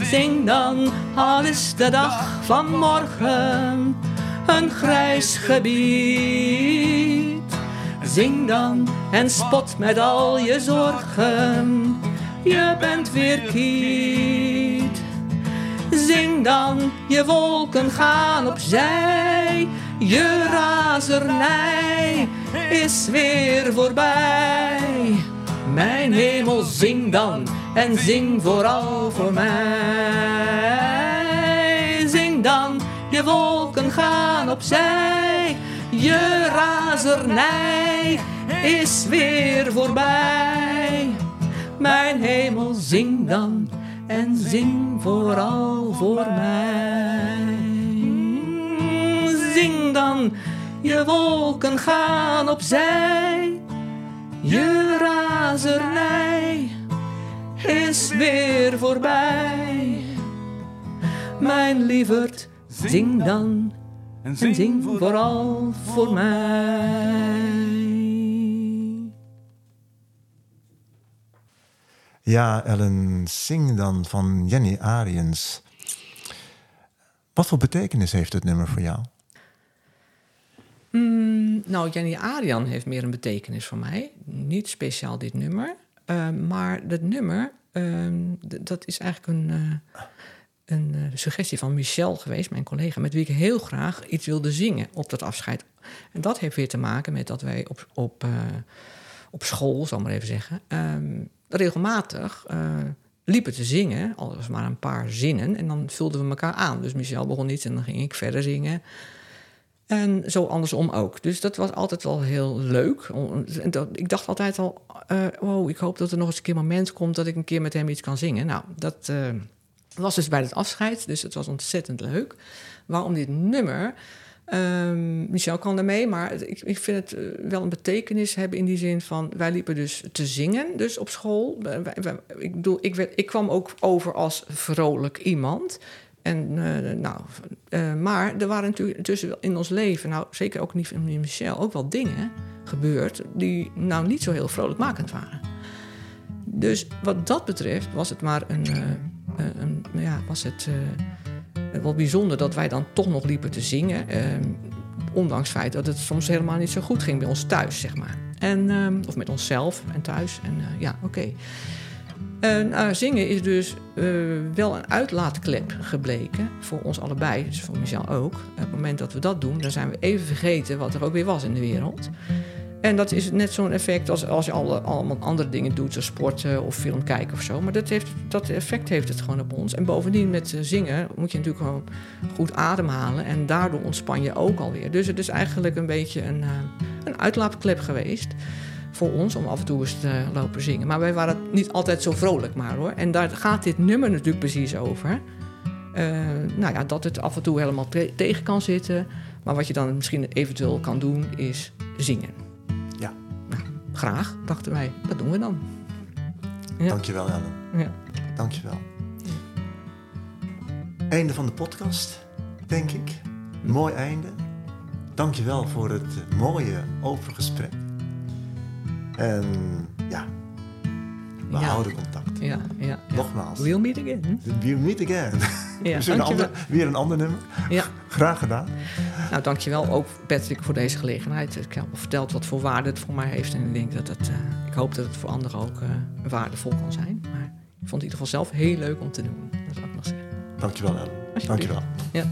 Zing dan, al is de dag van morgen een grijs gebied. Zing dan en spot met al je zorgen, je bent weer kiet. Zing dan, je wolken gaan opzij, je razernij is weer voorbij. Mijn hemel, zing dan en zing vooral voor mij. Zing dan, je wolken gaan opzij, je razernij is weer voorbij. Mijn hemel, zing dan en zing vooral voor mij. Zing dan, je wolken gaan opzij, je razernij is weer voorbij. Mijn lieverd, zing dan en zing vooral voor mij. Ja, Ellen, zing dan van Jenny Ariens. Wat voor betekenis heeft het nummer voor jou? Mm, nou, Jenny Arian heeft meer een betekenis voor mij. Niet speciaal dit nummer. Uh, maar dat nummer, uh, dat is eigenlijk een, uh, een uh, suggestie van Michel geweest, mijn collega, met wie ik heel graag iets wilde zingen op dat afscheid. En dat heeft weer te maken met dat wij op, op, op school, zal ik maar even zeggen, regelmatig liepen te zingen, al was maar een paar zinnen, en dan vulden we elkaar aan. Dus Michel begon iets en dan ging ik verder zingen. En zo andersom ook. Dus dat was altijd wel heel leuk. Ik dacht altijd al, uh, wow, ik hoop dat er nog eens een keer een moment komt dat ik een keer met hem iets kan zingen. Nou, dat uh, was dus bij het afscheid, dus het was ontzettend leuk. Waarom dit nummer? Um, Michel kan ermee, maar ik, ik vind het eh, wel een betekenis hebben in die zin van... wij liepen dus te zingen dus op school. Ik bedoel, ik, werd, ik kwam ook over als vrolijk iemand... En, uh, nou, uh, maar er waren natuurlijk tussen in ons leven, nou zeker ook niet in Michel, ook wel dingen gebeurd die nou niet zo heel vrolijkmakend waren. Dus wat dat betreft was het maar een, een ja, was het wel bijzonder dat wij dan toch nog liepen te zingen. ondanks het feit dat het soms helemaal niet zo goed ging bij ons thuis, zeg maar. En, of met onszelf en thuis. En ja, oké. Okay. En uh, zingen is dus uh, wel een uitlaatklep gebleken voor ons allebei, dus voor mezelf ook. Op het moment dat we dat doen, dan zijn we even vergeten wat er ook weer was in de wereld. En dat is net zo'n effect als als je alle, allemaal andere dingen doet, zoals sporten of film kijken of zo. Maar dat, heeft, dat effect heeft het gewoon op ons. En bovendien met zingen moet je natuurlijk gewoon goed ademhalen. En daardoor ontspan je ook alweer. Dus het is eigenlijk een beetje een, uh, een uitlaatklep geweest voor ons om af en toe eens te lopen zingen. Maar wij waren niet altijd zo vrolijk maar hoor. En daar gaat dit nummer natuurlijk precies over. Uh, nou ja, dat het af en toe helemaal te tegen kan zitten. Maar wat je dan misschien eventueel kan doen is zingen. Graag, dachten wij. Dat doen we dan. Ja. Dankjewel Ellen. Ja. Dankjewel. Einde van de podcast, denk ik. Mooi einde. Dankjewel voor het mooie open gesprek. En ja, we Ja. houden contact. Ja, ja. Nogmaals. We'll meet again. We meet again. Ja, [LAUGHS] Dus een dankjewel. ander, weer een ander nummer. Ja. Graag gedaan. Nou, dankjewel ook Patrick voor deze gelegenheid. Ik heb al verteld wat voor waarde het voor mij heeft. En ik denk dat het, eh, ik hoop dat het voor anderen ook eh, waardevol kan zijn. Maar ik vond het in ieder geval zelf heel leuk om te doen. Dat wil ik nog zeggen. Dankjewel Ellen. Dankjewel. Ja.